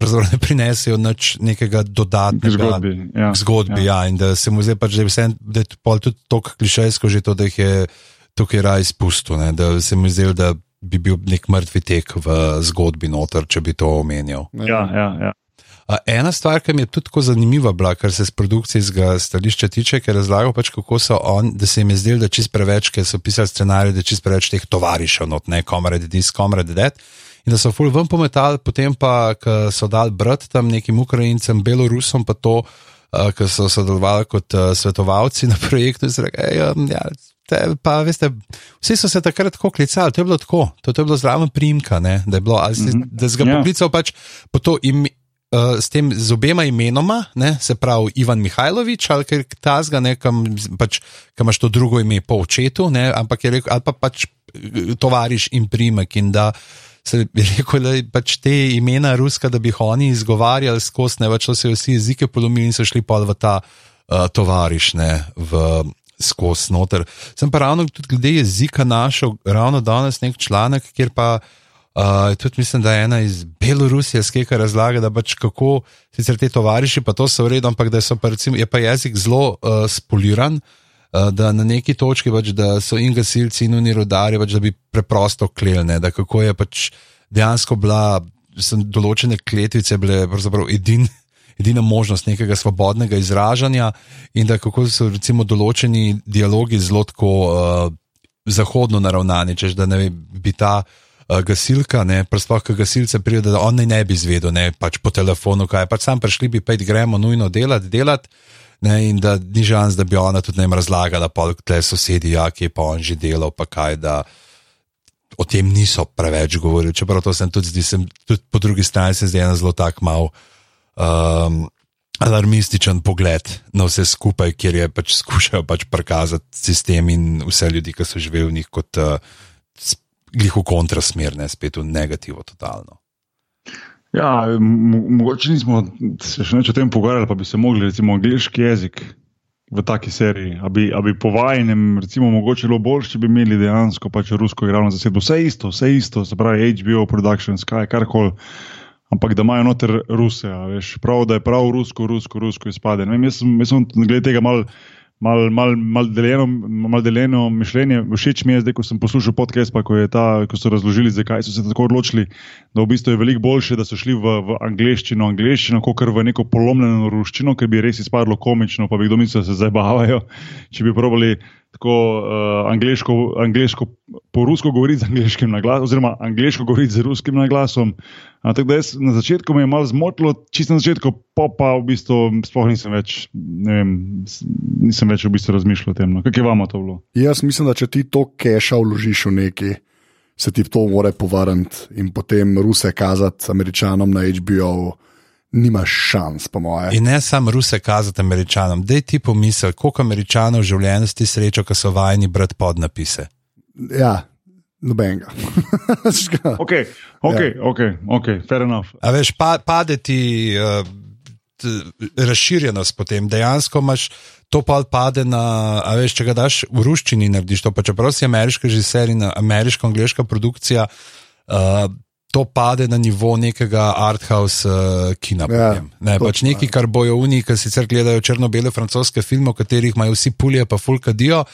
ne prinesejo nič nekega dodatnega zgodbi. Ja. zgodbi ja. Ja, in da se mu zdaj pač, da je, vse, da je tudi tako klišejsko, že to, da jih je tukaj raj izpustil. Ne, da se mi zdi, da bi bil nek mrtvi tek v zgodbi noter, če bi to omenil. Ja, ja, ja. Ena stvar, ki mi je tudi tako zanimiva, bila, kar se z produkcijskega stališča tiče, ker razlagal, pač, kako so oni, da se jim je zdelo, da čist preveč, ker so pisali scenarij, da čist preveč teh tovarišev, not, ne, komrade, dis, komrade, det in da so ful ven pometali, potem pa so dal brat tam nekim Ukrajincem, Belorusom, pa to, uh, ki so sodelovali kot uh, svetovalci na projektu. Rekel, um, ja, te, pa, veste, vsi so se takrat tako klicali, to je bilo tako, to, to je bilo zraven primka, ne, da je bilo, ali si, -hmm. da si ga yeah. Ja. poklical pač po to ime. Uh, s tem z obema imenoma, ne, se pravi Ivan Mihajlović, ali kaj tasga, kam pač, imaš to drugo ime po očetu, ne, ampak je rekel, ali pa pač tovariš in primek in da uh, se je rekel, da pač te imena ruska, da bi jih oni izgovarjali skozi, ne več so se vsi jezike polomili in so šli pa v ta uh, tovariš, ne v skozi noter. Sem pa ravno tudi glede jezika našel, ravno danes nek članek, kjer pa. Uh, tudi mislim, da je ena iz Belorusije, ki razlaga, da pač kako sicer te tovariši, pa to so v redu, ampak da pa recimo, je pa jezik zelo uh, spoliran, uh, Eh, da na neki točki, pač, da so in gasilci, in oni rodari, pač, da bi preprosto kleli, da kako je pač dejansko bila, sem določene kletvice bile pravzaprav edin. Edina možnost nekega svobodnega izražanja, in da kako so recimo določeni dialogi zelo tako uh, zahodno naravnani, češ da ne bi ta uh, gasilka, ne sploh, ki gasilce pride, da on ne bi izvedel, ne pač po telefonu, kaj pač sam prišli bi, pa gremo nujno delati, delati. Ne, in da ni žans, da bi ona tudi ne razlagala, pa te sosedi, ja, ki je pa on že delal, pa kaj, da o tem niso preveč govorili. Čeprav to sem tudi, sem, tudi po drugi strani se zdi ena zelo tak mal. Um, Alarmističen pogled na vse skupaj, kjer je pač skušajo pač prikazati sistem in vse ljudi, ki so živeli v njih, kot uh, gliho kontrasmer, ne spet v negativo, totalno. Ja, mogoče nismo se še več o tem pogovarjali, pa bi se mogli, recimo, angliški jezik v taki seriji. Abi, abi po vajnem, recimo, mogoče bilo bolje, če bi imeli dejansko pač rusko igralno zasedbo. Vse isto, vse isto, se pravi HBO, Production, Sky, karkoli. Ampak da imajo noter Ruse, veš, prav, da je prav rusko, rusko, rusko izpade. Vem, jaz sem, jaz sem glede tega malo malo mal, mal deljeno, mal deljeno mišljenje. Všeč mi je zdaj, ko sem poslušal podcast, pa ko, ta, ko so razložili, zakaj so se tako odločili, da v bistvu je veliko boljše, da so šli v, v angliščino, angliščino, kot v neko polomljeno ruščino, ker bi res izpadlo komično, pa bi kdo mislil, da se zabavajo, če bi probali tako uh, angliško, angliško, po rusko govoriti z angliškim naglasom, oziroma angliško govoriti z ruskim naglasom. Uh, tako da jaz na začetku me je malo zmotilo, čisto na začetku, pa pa v bistvu sploh nisem več, vem, nisem več v bistvu razmišljal o tem. No. Kaj je vama to bilo? Jaz mislim, da če ti to keša vložiš v neki. Se ti to more povrniti in potem ruse kazati američanom na HBO, nimaš šans, po mojem. In ne samo ruse kazati američanom, da ti pomisli, koliko američanov v življenju ti srečo, ko so vajeni brati podnapise. Ja. Nobenega. ok, ok, ja. ok, ok, fair enough. A veš, pa, pade ti uh, razširjenost potem, dejansko imaš to pa pade na, a veš, če ga daš v ruščini, narediš to, pa čeprav si ameriška že serija, ameriška, angliška produkcija. Uh, to pade na nivo nekega arthouse uh, kina. Ja, ne, pač neki, kar bojo oni, ki sicer gledajo črno-bele francoske filme, v katerih imajo vsi pulje, pa fulkadijo.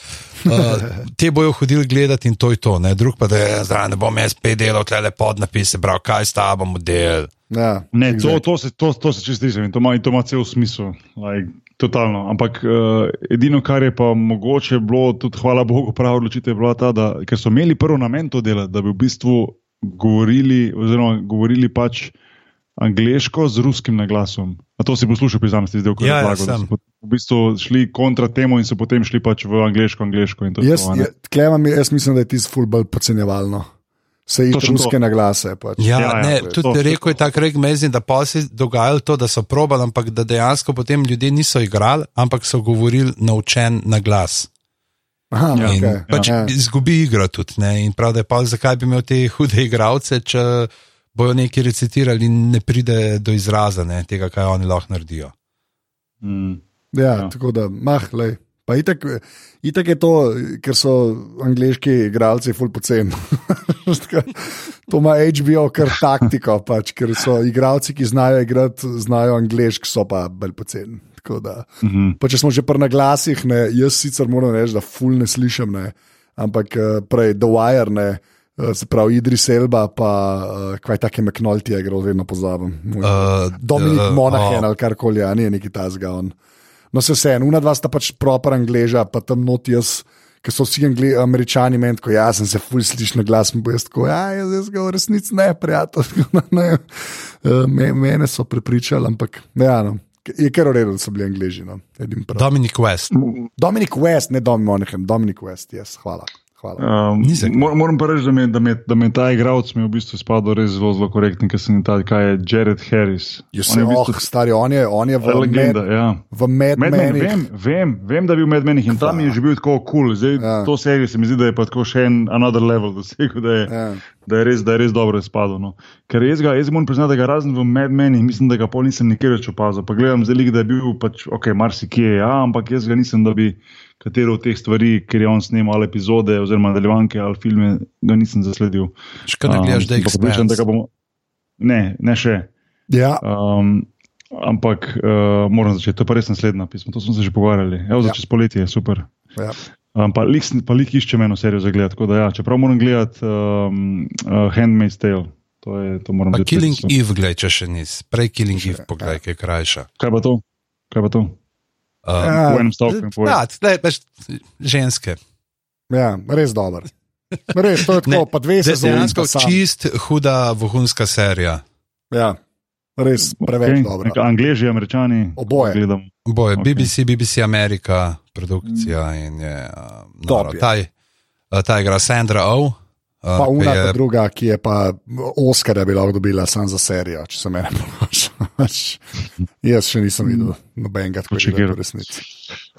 Uh, te bojo hodili gledati in to je to. Ne, drug pa da je, zdaj ne bom jaz pet delov, tle le podnapise, prav, kaj sta bom del. Ja, Ne, to, to, se, to, to se čisto strinjam in to ima, in to ima cel smisel. Like, totalno. Ampak uh, edino, kar je pa mogoče bilo, tudi hvala Bogu, prava odločitev je bila ta, da ker so imeli prvo namen to delati, da bi v bistvu govorili, oziroma govorili pač angliško z ruskim naglasom. A to si poslušal pri zamestni zdaj, ko je Ja, ja, razlagal, pot- v bistvu šli kontra temu in so potem šli pač v angliško, angliško. Jaz, to, je, imam- jaz mislim, da je tisto fulbol podcenjevalno. Se jih Točno to. ruske naglase. Pač. Ja, Ja, ja, ja, ne, je tudi to. rekel je tako rek mezni, da pa se je dogajalo to, da so probali, ampak da dejansko potem ljudje niso igrali, ampak so govorili naučen na glas. Aha, Ja, In okay. pač ja. izgubi igro tudi. Ne? In prav, da je pa zakaj bi imel te hude igralce, če bojo nekaj recitirali in ne pride do izraza ne, tega, kaj oni lahko naredijo. Mm. Ja, Ja. tako da, mah, lej. Pa itak, itak je to, ker so angliški igralci ful poceni. to ima HBO kar taktiko, pač, ker so igralci, ki znajo igrati, znajo angliški, so pa bolj poceni. Da, Mhm. Pa če smo že pri naglasih, ne, jaz sicer moram reči, da ful ne slišim, ne, ampak eh, prej The Wire, ne, eh, se pravi Idris Elba, pa uh, kaj take McNulty je igral, vedno pozabim. Uh, Dominik d- Monahan oh. ali karkoli, a ni neki ta zgon. No, se vse, ena dva sta pač proper angleža, pa tam not jaz. Ker so vsi angli, američani meni, tako jaz sem se fulj slišal na glas, bo jaz tako, ja, jaz, jaz ga v resnici ne, prijatelj. ne. Eh, Me, mene so prepričali, ampak ja, no, je kar da so bili angleži. No. Dominic West. Dominic West, ne Dominic Monahan, Dominic West, jaz, hvala. Hvala. Um, mor, moram pa reči, da mi, da mi, da mi ta igralec mi je v bistvu spadal res zelo, zelo korekten, ker sem ta, kaj je Jared Harris. Je On se, je v oh, bistvu stari, on je, on je v, legenda. med, Ja. v Mad Mad Men, Menih. vem, vem, vem, da je bil med menih in tam je že bil tako kul. Cool. Ja. Ja. To serijo se mi zdi, da je pa tako še en another level dosegel, da je, Ja. da je, res, da je res dobro izpadel. No. Ker jaz ga, jaz moram priznati, da ga razen v Mad Menih, mislim, da ga pol nisem nikjer več opazil. Pa gledam zdaj, da je bil pač, ok, marsikje, ja, ampak jaz ga nisem, da bi katero od teh stvari, ker je on snimal ali epizode oziroma nadaljevanke ali filme, ga nisem zasledil. Škoda, da gledaš, da Um, ga bomo. Ne, ne še. Ja, Um, ampak uh, moram začeti, to je pa res naslednja pisma, to smo se že pogovarjali. Evo, Ja. čez poletje, super. ja. Um, pa lik, pa lik išče eno serijo za gledati, tako da ja, čeprav moram gledati um, uh, Handmaid's Tale, to, je, to moram Pa vzeti Killing resno. Eve, gledaj, če še nisi. Prej Killing Še, Eve, pogledaj, kaj je krajša. Kaj pa to? Kaj pa to? Uh, Ja, V enem stavku in povej. ja, tle, veš, ženske. ja, res dober. Res, to je tako, Ne, pa dve sezoni. Dejansko čist huda, vohunska serija. Ja, res preveč Okay, dobro. Angleži, američani, Oboje. Gledam. Boje, Ok. okay. BBC, BBC Amerika, produkcija in je. Uh, Top noro. je. Ta, je- ta igra Sandra Oh. Uh, Pa una, je- pa druga, ki je pa Oscarja bi lahko dobila sam za serijo, če se mene vprašaš. Jaz še nisem videl nobenega tako Počakaj. v resnici.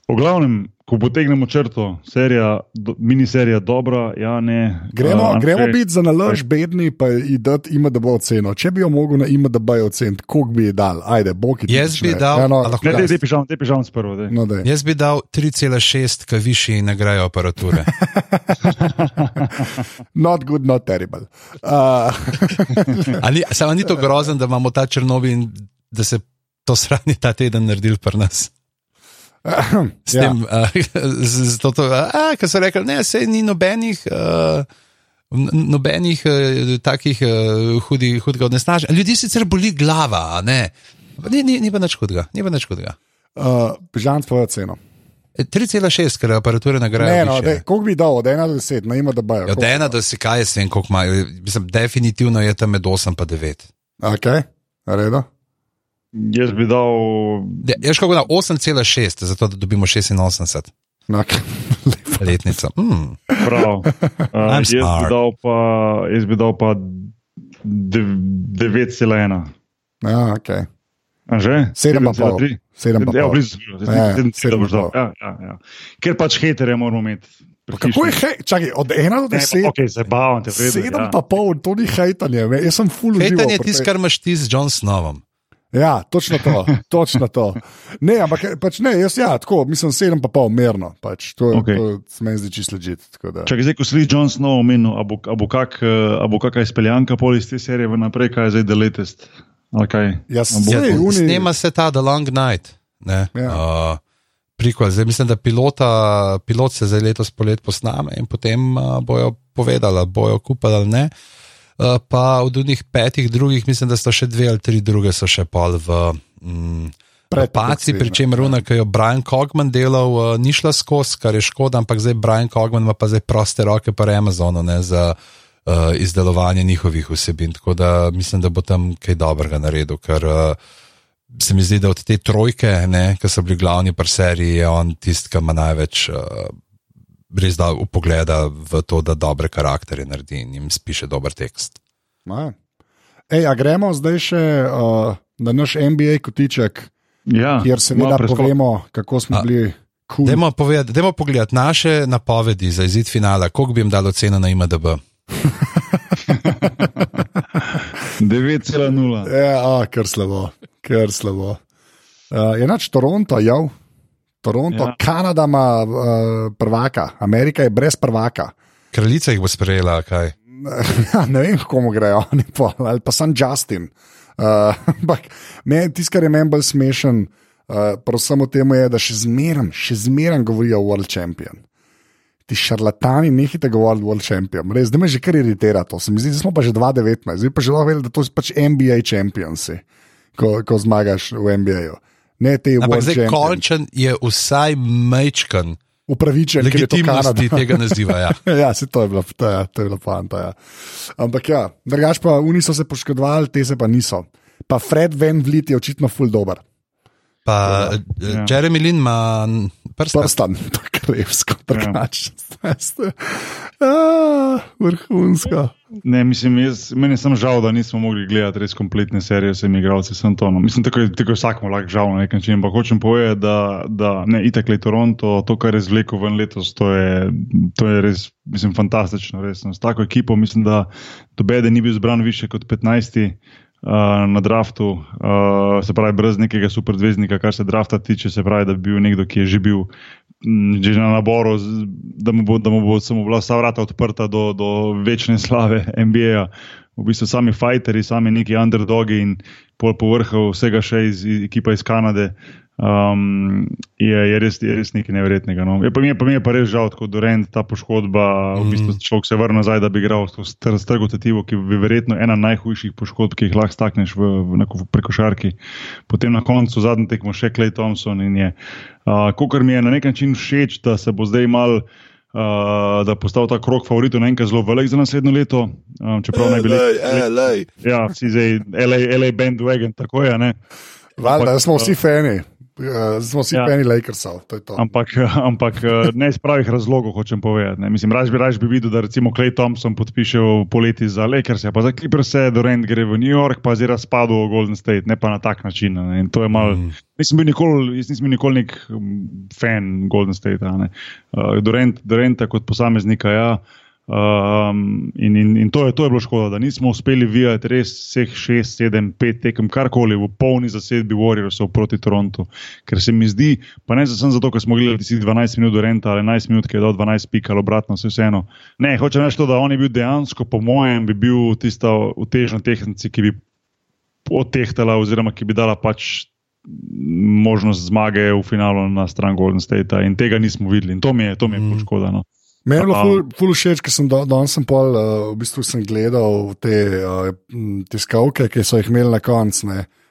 V glavnem, ko potegnemo črto, serija, do, miniserija dobra, ja, ne. Gremo, uh, gremo biti za nalož bedni, pa ima, da bo oceno. Če bi jo mogel na ima, da bi jo ocenil, koliko bi ji dal? Ajde, je Jaz bi dal- Ja, no, a lahko Ne, te, jaz- te pižam, te pižam sprvo. daj. no, daj. Jaz bi dal 3,6, kaj višji nagrajo aparature. Not good, not terrible. Uh, A ni, samo ni to grozen, da imamo ta Černobil in da se to sranje ta teden naredil pri nas. S ja. tem, uh, z, z to, to, uh, ki so rekli, ne, sej ni nobenih. Uh, Nobenih uh, takih uh, hudih, hudega odnesnaženja. Ljudi sicer boli glava, a ne. Ni, ni, ni pa nič hudega. Ni pa nič hudega. uh, Žan, tvojo ceno. E, 3,6, ker aparature Ne, nagrajajo. no, koliko bi dal, od 1 do 10, na ima, da bi jo. Od ena do si kaj, jaz vem, koliko ima. Mislim, definitivno je tam med 8 in 9. Ok, redo. Jaz bi dal jaz kako da 8,6, zato da dobimo 86 No, okay. letnico. Mm. prav. Uh, jaz, bi dal pa, jaz bi dal pa dev- 9,1. ja. A že? Sedem pa pol. 7,3? Sedem pa Ja, pol. blizu. Ja, ja, Sedem- sedem pa boš dal. pol. Ja, ja, ja. Ker pač hetere moramo imeti. Kako je hej? Čakaj, od 1 do 10. Ok, zabavam te. v redu, Sedem ja. pa pol, to ni hejtanje, jaz sem full užival. Hejtan je tisto, kar imaš ti z John Snovom. Ja, točno to. Točno to. Ne, ampak pač ne, jaz ja, tako, mislim, sedem pa pol merno. Pač, to, okay. to se meni zdi čisto ležit. Če zdaj, ko si John Snow omenil, a bo, a bo, kak, eh, a bo kakšna izpeljanka pol iz te serije v naprej, kaj je zdaj The Latest? Ali kaj? Jaz A bo- Sej, Ja, uni- snema se ta The Long Night. Ne, Ja. uh, prikol, zdaj mislim, da pilota, pilot se zdaj letos polet posname in potem uh, bojo povedali, bojo kupili ali ne. Uh, pa od unih petih drugih, mislim, da so še dve ali tri druge, so še pol v. Mm, Paci, pri čemer runa, ki jo Brian Cogman delal, uh, ni šla skozi, kar je škoda, ampak zdaj Brian Cogman ima pa zdaj proste roke pa Amazonu ne, za uh, izdelovanje njihovih vsebin. Tako da mislim, da bo tam kaj dobrega naredil, ker uh, se mi zdi, da od te trojke, ki so bili glavni pri seriji, je on tisti, ki ima največ. Uh, Res da upogleda v to, da dobre karakterje naredi in jim spiše dober tekst. Ma. Ej, a gremo zdaj še uh, na naš NBA kotiček, Ja, kjer seveda povemo, kako smo A, bili kul. Dajmo povedati, dajmo pogledati naše napovedi za izid finala, koliko bi jim dalo ceno na IMDB. 9,0. Ja, a, kar slabo, kar slabo. Uh, je nač Toronto, ja. Toronto, ja. Kanada ima uh, prvaka, Amerika je brez prvaka. Kraljica jih bo sprejela, kaj. Ne vem, komu grejo, oni pa, ali pa sem Justin. Uh, Ampak uh, tisto, kar je meni bolj smešen, uh, predvsem v tem je, da še zmeraj, še zmeraj govorijo o World Champion. Ti šarlatani, nehite govoriti o World Champion. Res, da me že kar iritira to. Se mi zdi, da smo pa že 2019, zdaj pa že lahko vedeli, da to so pač NBA Championsi, ko, ko zmagaš v NBA-ju. Ne te Ampak World zdaj končen je vsaj mečkan. Upravičen, ker je to Kanada. Tega naziva. Ja. Ja, se to je bila, to je, to je bila fanta. Ja. Ampak ja, drugač pa oni so se poškodovali, te se pa niso. Pa Fred Van Vliet je očitno full dober. Pa Ja. ja. Jeremy Lin ima prst. Prstan, to je krevsko, drugače. Ja. Vrhunsko. Ne, mislim, jaz, meni je samo žal, da nismo mogli gledati res kompletne serije s temi igralci. sem to, no. Mislim, tako je, tako je vsakmu lahko žal na nek način. Ampak hočem povedati, da, da ne, itak je Toronto, to, kar je zvlekel ven letos, to je, to je res, mislim, fantastično. Res. No. S tako ekipo mislim, da dobede ni bil zbran više kot 15. Uh, na draftu, uh, se pravi, brez nekega superzvezdnika, kar se drafta tiče, se pravi, da bi bil nekdo, ki je že bil mm, že na naboru, da mu bo, da mu bo samo bila vsa vrata odprta do, do večne slave NBA. V bistvu sami fighteri, sami neki underdogi in pol povrhu vsega še iz, iz ekipa iz Kanade. Um, je, je, res, je res nekaj nevrednega. No. Je, pa, mi je, pa mi je pa res žal, kot Dorent, ta poškodba. Mm. V bistvu človek se vrne nazaj, da bi igral s to str- strgo tetivo, ki bi verjetno ena najhujših poškodb, ki jih lahko stakneš v, v, neko- v prekošarki. Potem na koncu zadnji tekmo še Clay Thompson in je. Uh, Kokar mi je na nek način všeč, da se bo zdaj mal. Uh, da je postal ta krok favoritov naenkrat zelo velik za naslednjo leto. Um, čeprav naj bi bili. Ja, vsi zdaj, LA, LA bandwagon, tako je. Ne? Valjda, Ampak, smo vsi fani. Uh, smo vsi ja. Fani Lakersov, je to. Ampak, ampak eh, ne iz pravih razlogov, hočem povedati. Ne. Mislim, raž bi, raž bi videl, da recimo Clay Thompson podpiše v poleti za Lakers, pa za Clippers, Durant gre v New York, pa zdaj razpadu v Golden State, ne pa na tak način. Ne. In to je mal, mm. nisem bil nikoli, jaz nisem bil nikoli nek um, fan Golden State. Uh, Durant, Duranta kot posameznika, ja. Um, in, in, in to, je, to je bilo škoda, da nismo uspeli vijati res vseh 6, 7, 5 tekem, karkoli v polni zasedbi Warriorsov proti Torontu. Ker se mi zdi, pa ne samo zato, ker smo gledali tisti 12 minut do renta ali 11 minut, ki je dal 12 pik ali obratno, vse vseeno. Ne, hočem reči to, da on je bil dejansko, po mojem, bi bil tista utežna tehnica, ki bi odtehtala oziroma ki bi dala pač možnost zmage v finalu na stran Golden State in tega nismo videli in to mi je, to mi je mm. škoda. No. Meni je bilo ful, ful všeč, ker sem danes sem pol, uh, v bistvu sem gledal te uh, tiskalke, ki so jih imeli na koncu.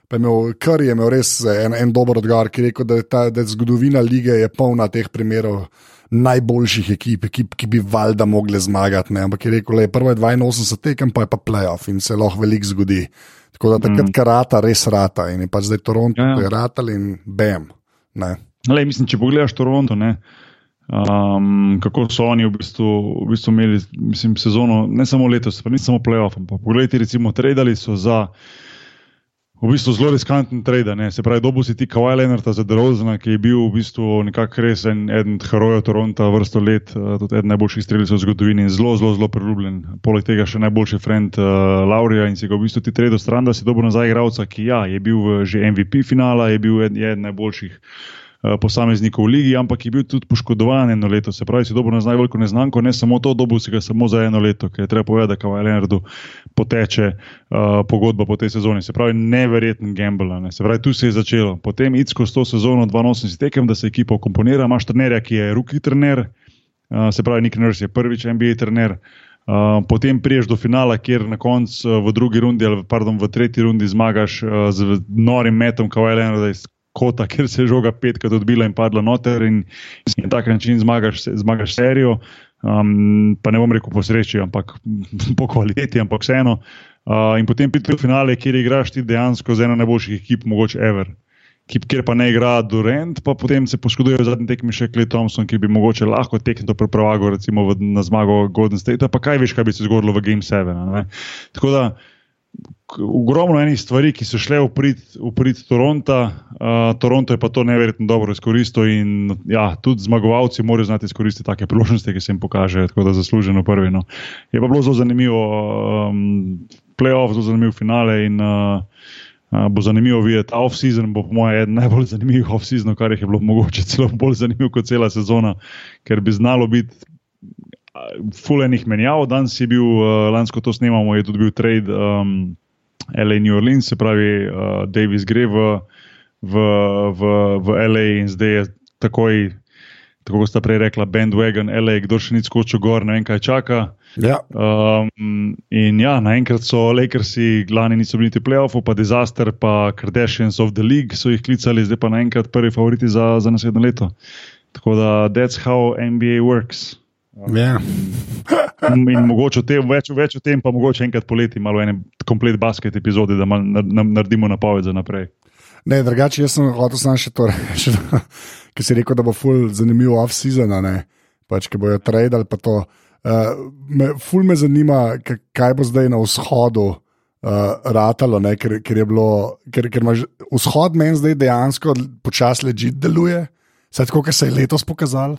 Pa je imel, kar je imel res en, en dober odgovor, ki je rekel, da ta, da zgodovina lige je polna teh primerov najboljših ekip, ekip ki bi valjda mogli zmagati. Ne? Ampak je rekel, da je prvo je 82 tekem, pa je pa playoff in se lahko veliko zgodi. Tako da takrat, mm. kar rata, res rata. In je pač zdaj Toronto, Ja, ja, ja. je ratal in bam. Ne. Lej, mislim, če pogledaš Toronto, ne, um, kako so oni v bistvu, v bistvu imeli mislim, sezono, ne samo letos, pa ni samo playoff, ampak pogledajte, recimo, tradili so za. v bistvu zelo riskanten trade. Ne? Se pravi, dobu si ti Kawhi Leonard za Derozana, ki je bil v bistvu nekako res en, eden od herojev Toronta vrsto let, uh, tudi eden najboljših streljcev v zgodovini in zelo, zelo, zelo priljubljen. Poleg tega še najboljši friend uh, Laurija in si ga v bistvu ti trade stran, da si dobil nazaj igralca, ki ja, je bil že MVP finala, je bil eden, eden najboljših. Eh, posameznikov v ligi, ampak je bil tudi poškodovan eno leto. Se pravi, si dobro nazaj veliko neznanko, ne samo to, dobil si ga samo za eno leto, ker je treba povedati, da Kavaj Leonardu poteče uh, pogodba po tej sezoni. Se pravi, neverjeten gamble. Ne. Se pravi, tu se je začelo. Potem idsko s to sezono 82 tekem, da se ekipa komponira, imaš trenerja, ki je ruki trener, uh, se pravi, Nick Nurse je prvič NBA trener. Uh, potem priješ do finala, kjer na koncu v drugi rundi, ali pardon, v tretji rundi zmagaš uh, z norim metom, Kavaj Leonarda iz kota, ker se je žoga petkrat odbila in padla noter, in na tak način zmagaš, zmagaš serijo. Um, pa ne bom rekel po sreči, ampak po kvaliteti, ampak vseeno. Uh, in potem prideš do finale, kjer igraš ti dejansko z eno najboljših ekip, mogoče Ever. Kip, kjer pa ne igra Durant, pa potem se poškoduje v zadnji tekmi še Klej Thompson, ki bi mogoče lahko tekmo prepravagal, recimo v, na zmago Golden State. Pa kaj veš, kaj bi se zgodilo v Game 7. Tako da ogromno enih stvari, ki so šle v prid, v prid Toronta. Uh, Toronto je pa to neverjetno dobro izkoristil in ja, tudi zmagovalci morajo znati izkoristiti take priložnosti, ki se jim pokaže, tako da zasluženo prvi. No. Je pa bilo zelo zanimivo, um, playoff, zelo zanimivo finale in uh, uh, bo zanimivo videti. Off-season bo, po mojem, eden najbolj zanimivih off-seasonov, kar je bilo mogoče celo bolj zanimivo kot cela sezona, ker bi znalo biti. Fulenih menjav, danes je bil, uh, lansko to snemamo, je tudi bil trade um, LA New Orleans, se pravi, uh, Davis gre v, v, v, v LA in zdaj je takoj, tako kot sta prej rekla, bandwagon LA, kdo še ni skočil gor, ne vem kaj čaka. Ja. Um, in ja, naenkrat so Lakersi, glavni niso bili ti playoffov, pa disaster, pa Kardashians of the League so jih klicali, zdaj pa naenkrat prvi favoriti za, za naslednje leto. Tako da, that's how NBA works. Ja. In mogoče o tem, več, več o tem, pa mogoče enkrat poleti, malo ene komplet basket epizode, da mal, naredimo napoved za naprej. Ne, drugače, jaz sem hotel samo še to reči, ker si rekel, da bo ful zanimiv off-season, pač, ki bojo tradili. Uh, me, ful me zanima, kaj bo zdaj na vzhodu uh, ratalo, ne, ker, ker je bilo, ker, ker imaš vzhod meni zdaj dejansko počasi ležit deluje, saj tako, kot se je letos pokazalo.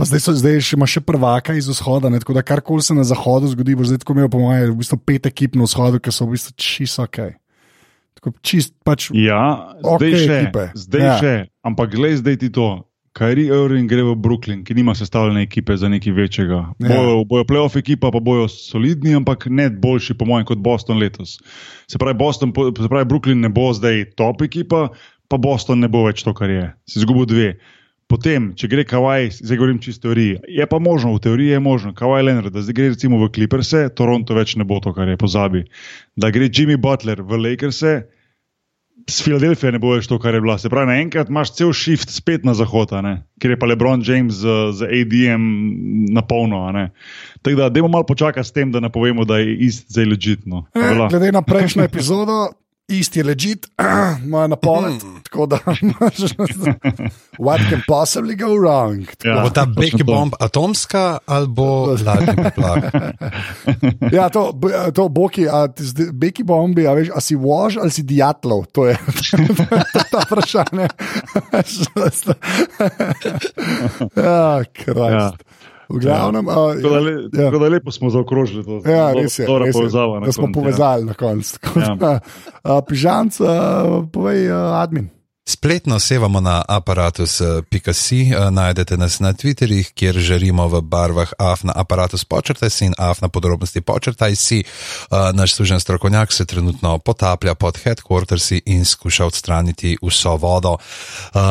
Pa zdaj, so, zdaj še ima še prvaka iz vzhoda, ne, tako da karkoli se na zahodu zgodi, bo zdaj tako imel, po mojem, v bistvu pet ekip na vzhodu, ki so v bistvu čisto ok. Tako čist, pač, ja, zdaj okej še. ekipe. Zdaj Ja. še. Ampak glej, zdaj ti to. Kairi Irving gre v Brooklyn, ki nima sestavljene ekipe za nekaj večjega. Ja. Bojo, bojo playoff ekipa, pa bojo solidni, ampak ne boljši, po mojem, kot Boston letos. Se pravi, Boston, se pravi, Brooklyn ne bo zdaj top ekipa, pa Boston ne bo več to, kar je. Si izgubil dve. Potem, če gre Kawaii, zdaj govorim čisto teoriji, je pa možno, v teoriji je možno, Kawaii Leonard, da zdaj gre recimo v Clippers, Toronto več ne bo to, kar je, pozabi. Da gre Jimmy Butler v Lakers, s Filadelfijo ne bo več to, kar je bila. Se pravi, naenkrat imaš cel shift spet na zahod, ker je pa LeBron James z, z ADM na polno. Tako da, dajmo malo počakati s tem, da ne povemo, da je ist zdaj ležitno. Eh, Glede na prejšnjo epizodo, isti je ležit, moja napoved. Tako da, what can possibly go wrong? Ja, Bo ta točno Becky to. bomb atomska ali bo ladni poplak? Ja, to, to Boki, a ti zdi- Beki bombi, a, veš, a si vož ali si diatlov, to je ta vprašanje. ja, kraj. V glavnem, a, Tako da, le, Ja. tako da lepo smo zaokrožili to. Ja, Do- res je, dobra res je, povezava na da smo koncu, ja. povezali na koncu. Ja. a, Pižanc, a, povej, a, admin. Spletno sevamo na aparatus.si, najdete nas na Twitterjih, kjer žarimo v barvah AF na aparatus počrtaj si in AF na podrobnosti počrtaj si. Naš služen strokovnjak se trenutno potaplja pod headquartersi in skuša odstraniti vso vodo.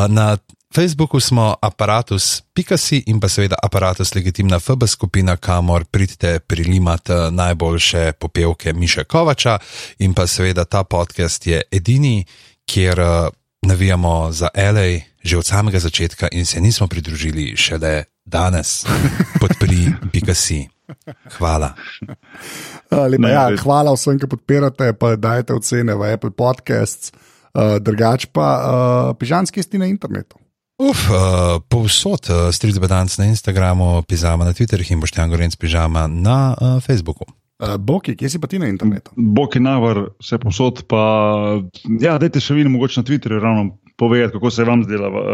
Na Facebooku smo aparatus.si in pa seveda aparatus legitimna FB skupina, kamor pridete prilimati najboljše popevke Miša Kovača in pa seveda ta podcast je edini, kjer uh, navijamo za LA že od samega začetka in se nismo pridružili šele danes. Podpri Pikasi. Hvala. Lepa, ja, hvala vsem, ki podpirate, pa dajete ocene v Apple Podcasts, uh, drugač pa uh, pižanski sti na internetu. Uf, uh, povsod, uh, stric bedanc na Instagramu, pizama na Twitterju in boštjan gorenc pižama na uh, Facebooku. Uh, Boki, kje si pa ti na internetu? Je navar, vse posod. Pa, ja, dajte še vi, mogoče na Twitterju, ravno povedati, kako se vam zdela uh,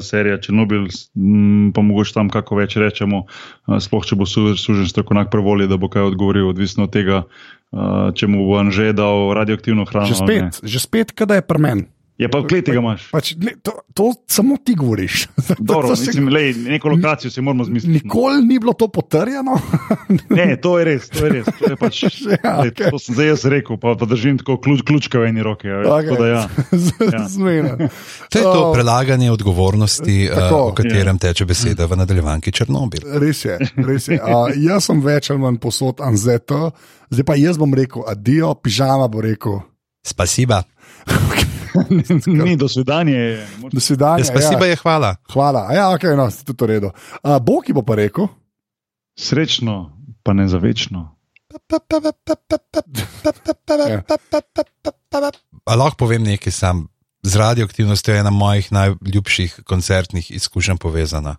serija Černobil, m, pa mogoče tam kako več rečemo. Uh, sploh če bo su- sužen strokovnjak prevoli, da bo kaj odgovoril, odvisno od tega, uh, če mu bo Anže dal radioaktivno hrano. Že spet, že spet, kada je premen. Je pa v kleti ga imaš. Pač, ne, to, to samo ti govoriš. Dobro, se- mislim, lej, neko lokacijo si moramo zmisliti. no. Nikoli ni bilo to potrjeno. Ne, to je res, to je res. To, je pač, Ja, lej, okej. to sem zdaj jaz rekel, pa, pa držim tako ključ, ključka v eni roki. Ja, okay. da, ja. Ja. Zmena. To je to prelaganje odgovornosti, uh, Tako. o katerem teče beseda v nadaljevanki Černobil. Res je. Res je. Uh, jaz sem več ali manj posod anzeto, zdaj pa jaz bom rekel adijo, pižama bo rekel. Spasiba. Ni do svedanja. Do svidanja. Ja, spasiba ja. je hvala. Hvala. A Ja, ok, no, tudi to redo. Uh, Boki bo pa rekel. Srečno, pa ne za večno. A lahko povem nekaj sam. Z radioaktivnostjo je ena mojih najljubših koncertnih izkušenj povezana.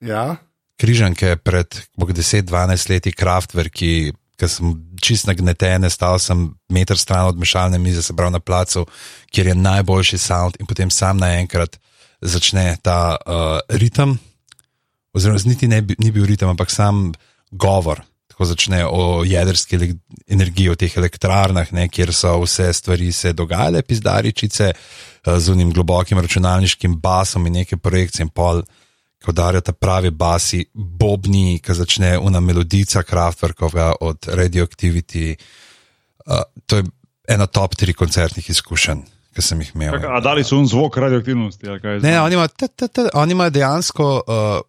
Ja. Križanke pred 10-12 leti, Kraftwerki, ki sem čist nagneten, stal sem meter stran od mešalne mize, se pravi na placu, kjer je najboljši sound, in potem sam naenkrat začne ta uh, ritem, oziroma niti ne, ni bil ritem, ampak sam govor. Tako začne o jedrski energiji, o teh elektrarnah, ne, kjer so vse stvari se dogajale, pizdaričice, eh, z unim globokim računalniškim basom in neke projekcije in pol ko darijo ta pravi basi, bobni, ki začne una melodica Kraftwerkova od Radioactivity. Uh, to je ena top tri koncertnih izkušenj, ki sem jih imel. A dali so un zvok radioaktivnosti? Ne, oni imajo, t, t, t, oni imajo dejansko uh,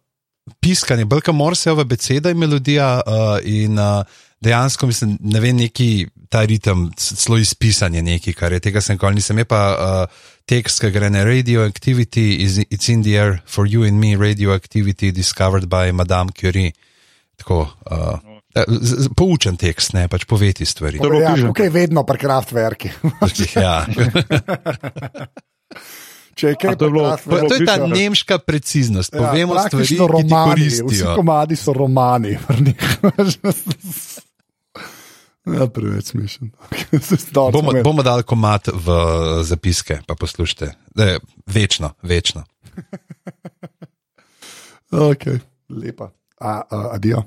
piskanje, brka morseva beseda in melodija uh, in uh, dejansko, mislim, ne vem, neki ta ritem, celo izpisanje neki, kar je tega sem nikoli nisem, je pa uh, tekst, ki gre na radioactivity, is, it's in the air for you and me, radioactivity discovered by Madame Curie. Tako, uh, z, poučen tekst, ne pač poveti stvari. To je Ja, okay, vedno pri kraftverki. ja. Če je kaj to je bilo- pri Pa, to je ta nemška preciznost. Povemo ja, stvari, ki praktično ti romani, Vsi koristijo. komadi so romani. ja, preveč smešen. Bomo, bomo dali komat v zapiske, pa poslušajte. Da, večno, večno. Ok, lepa. A, a, adijo.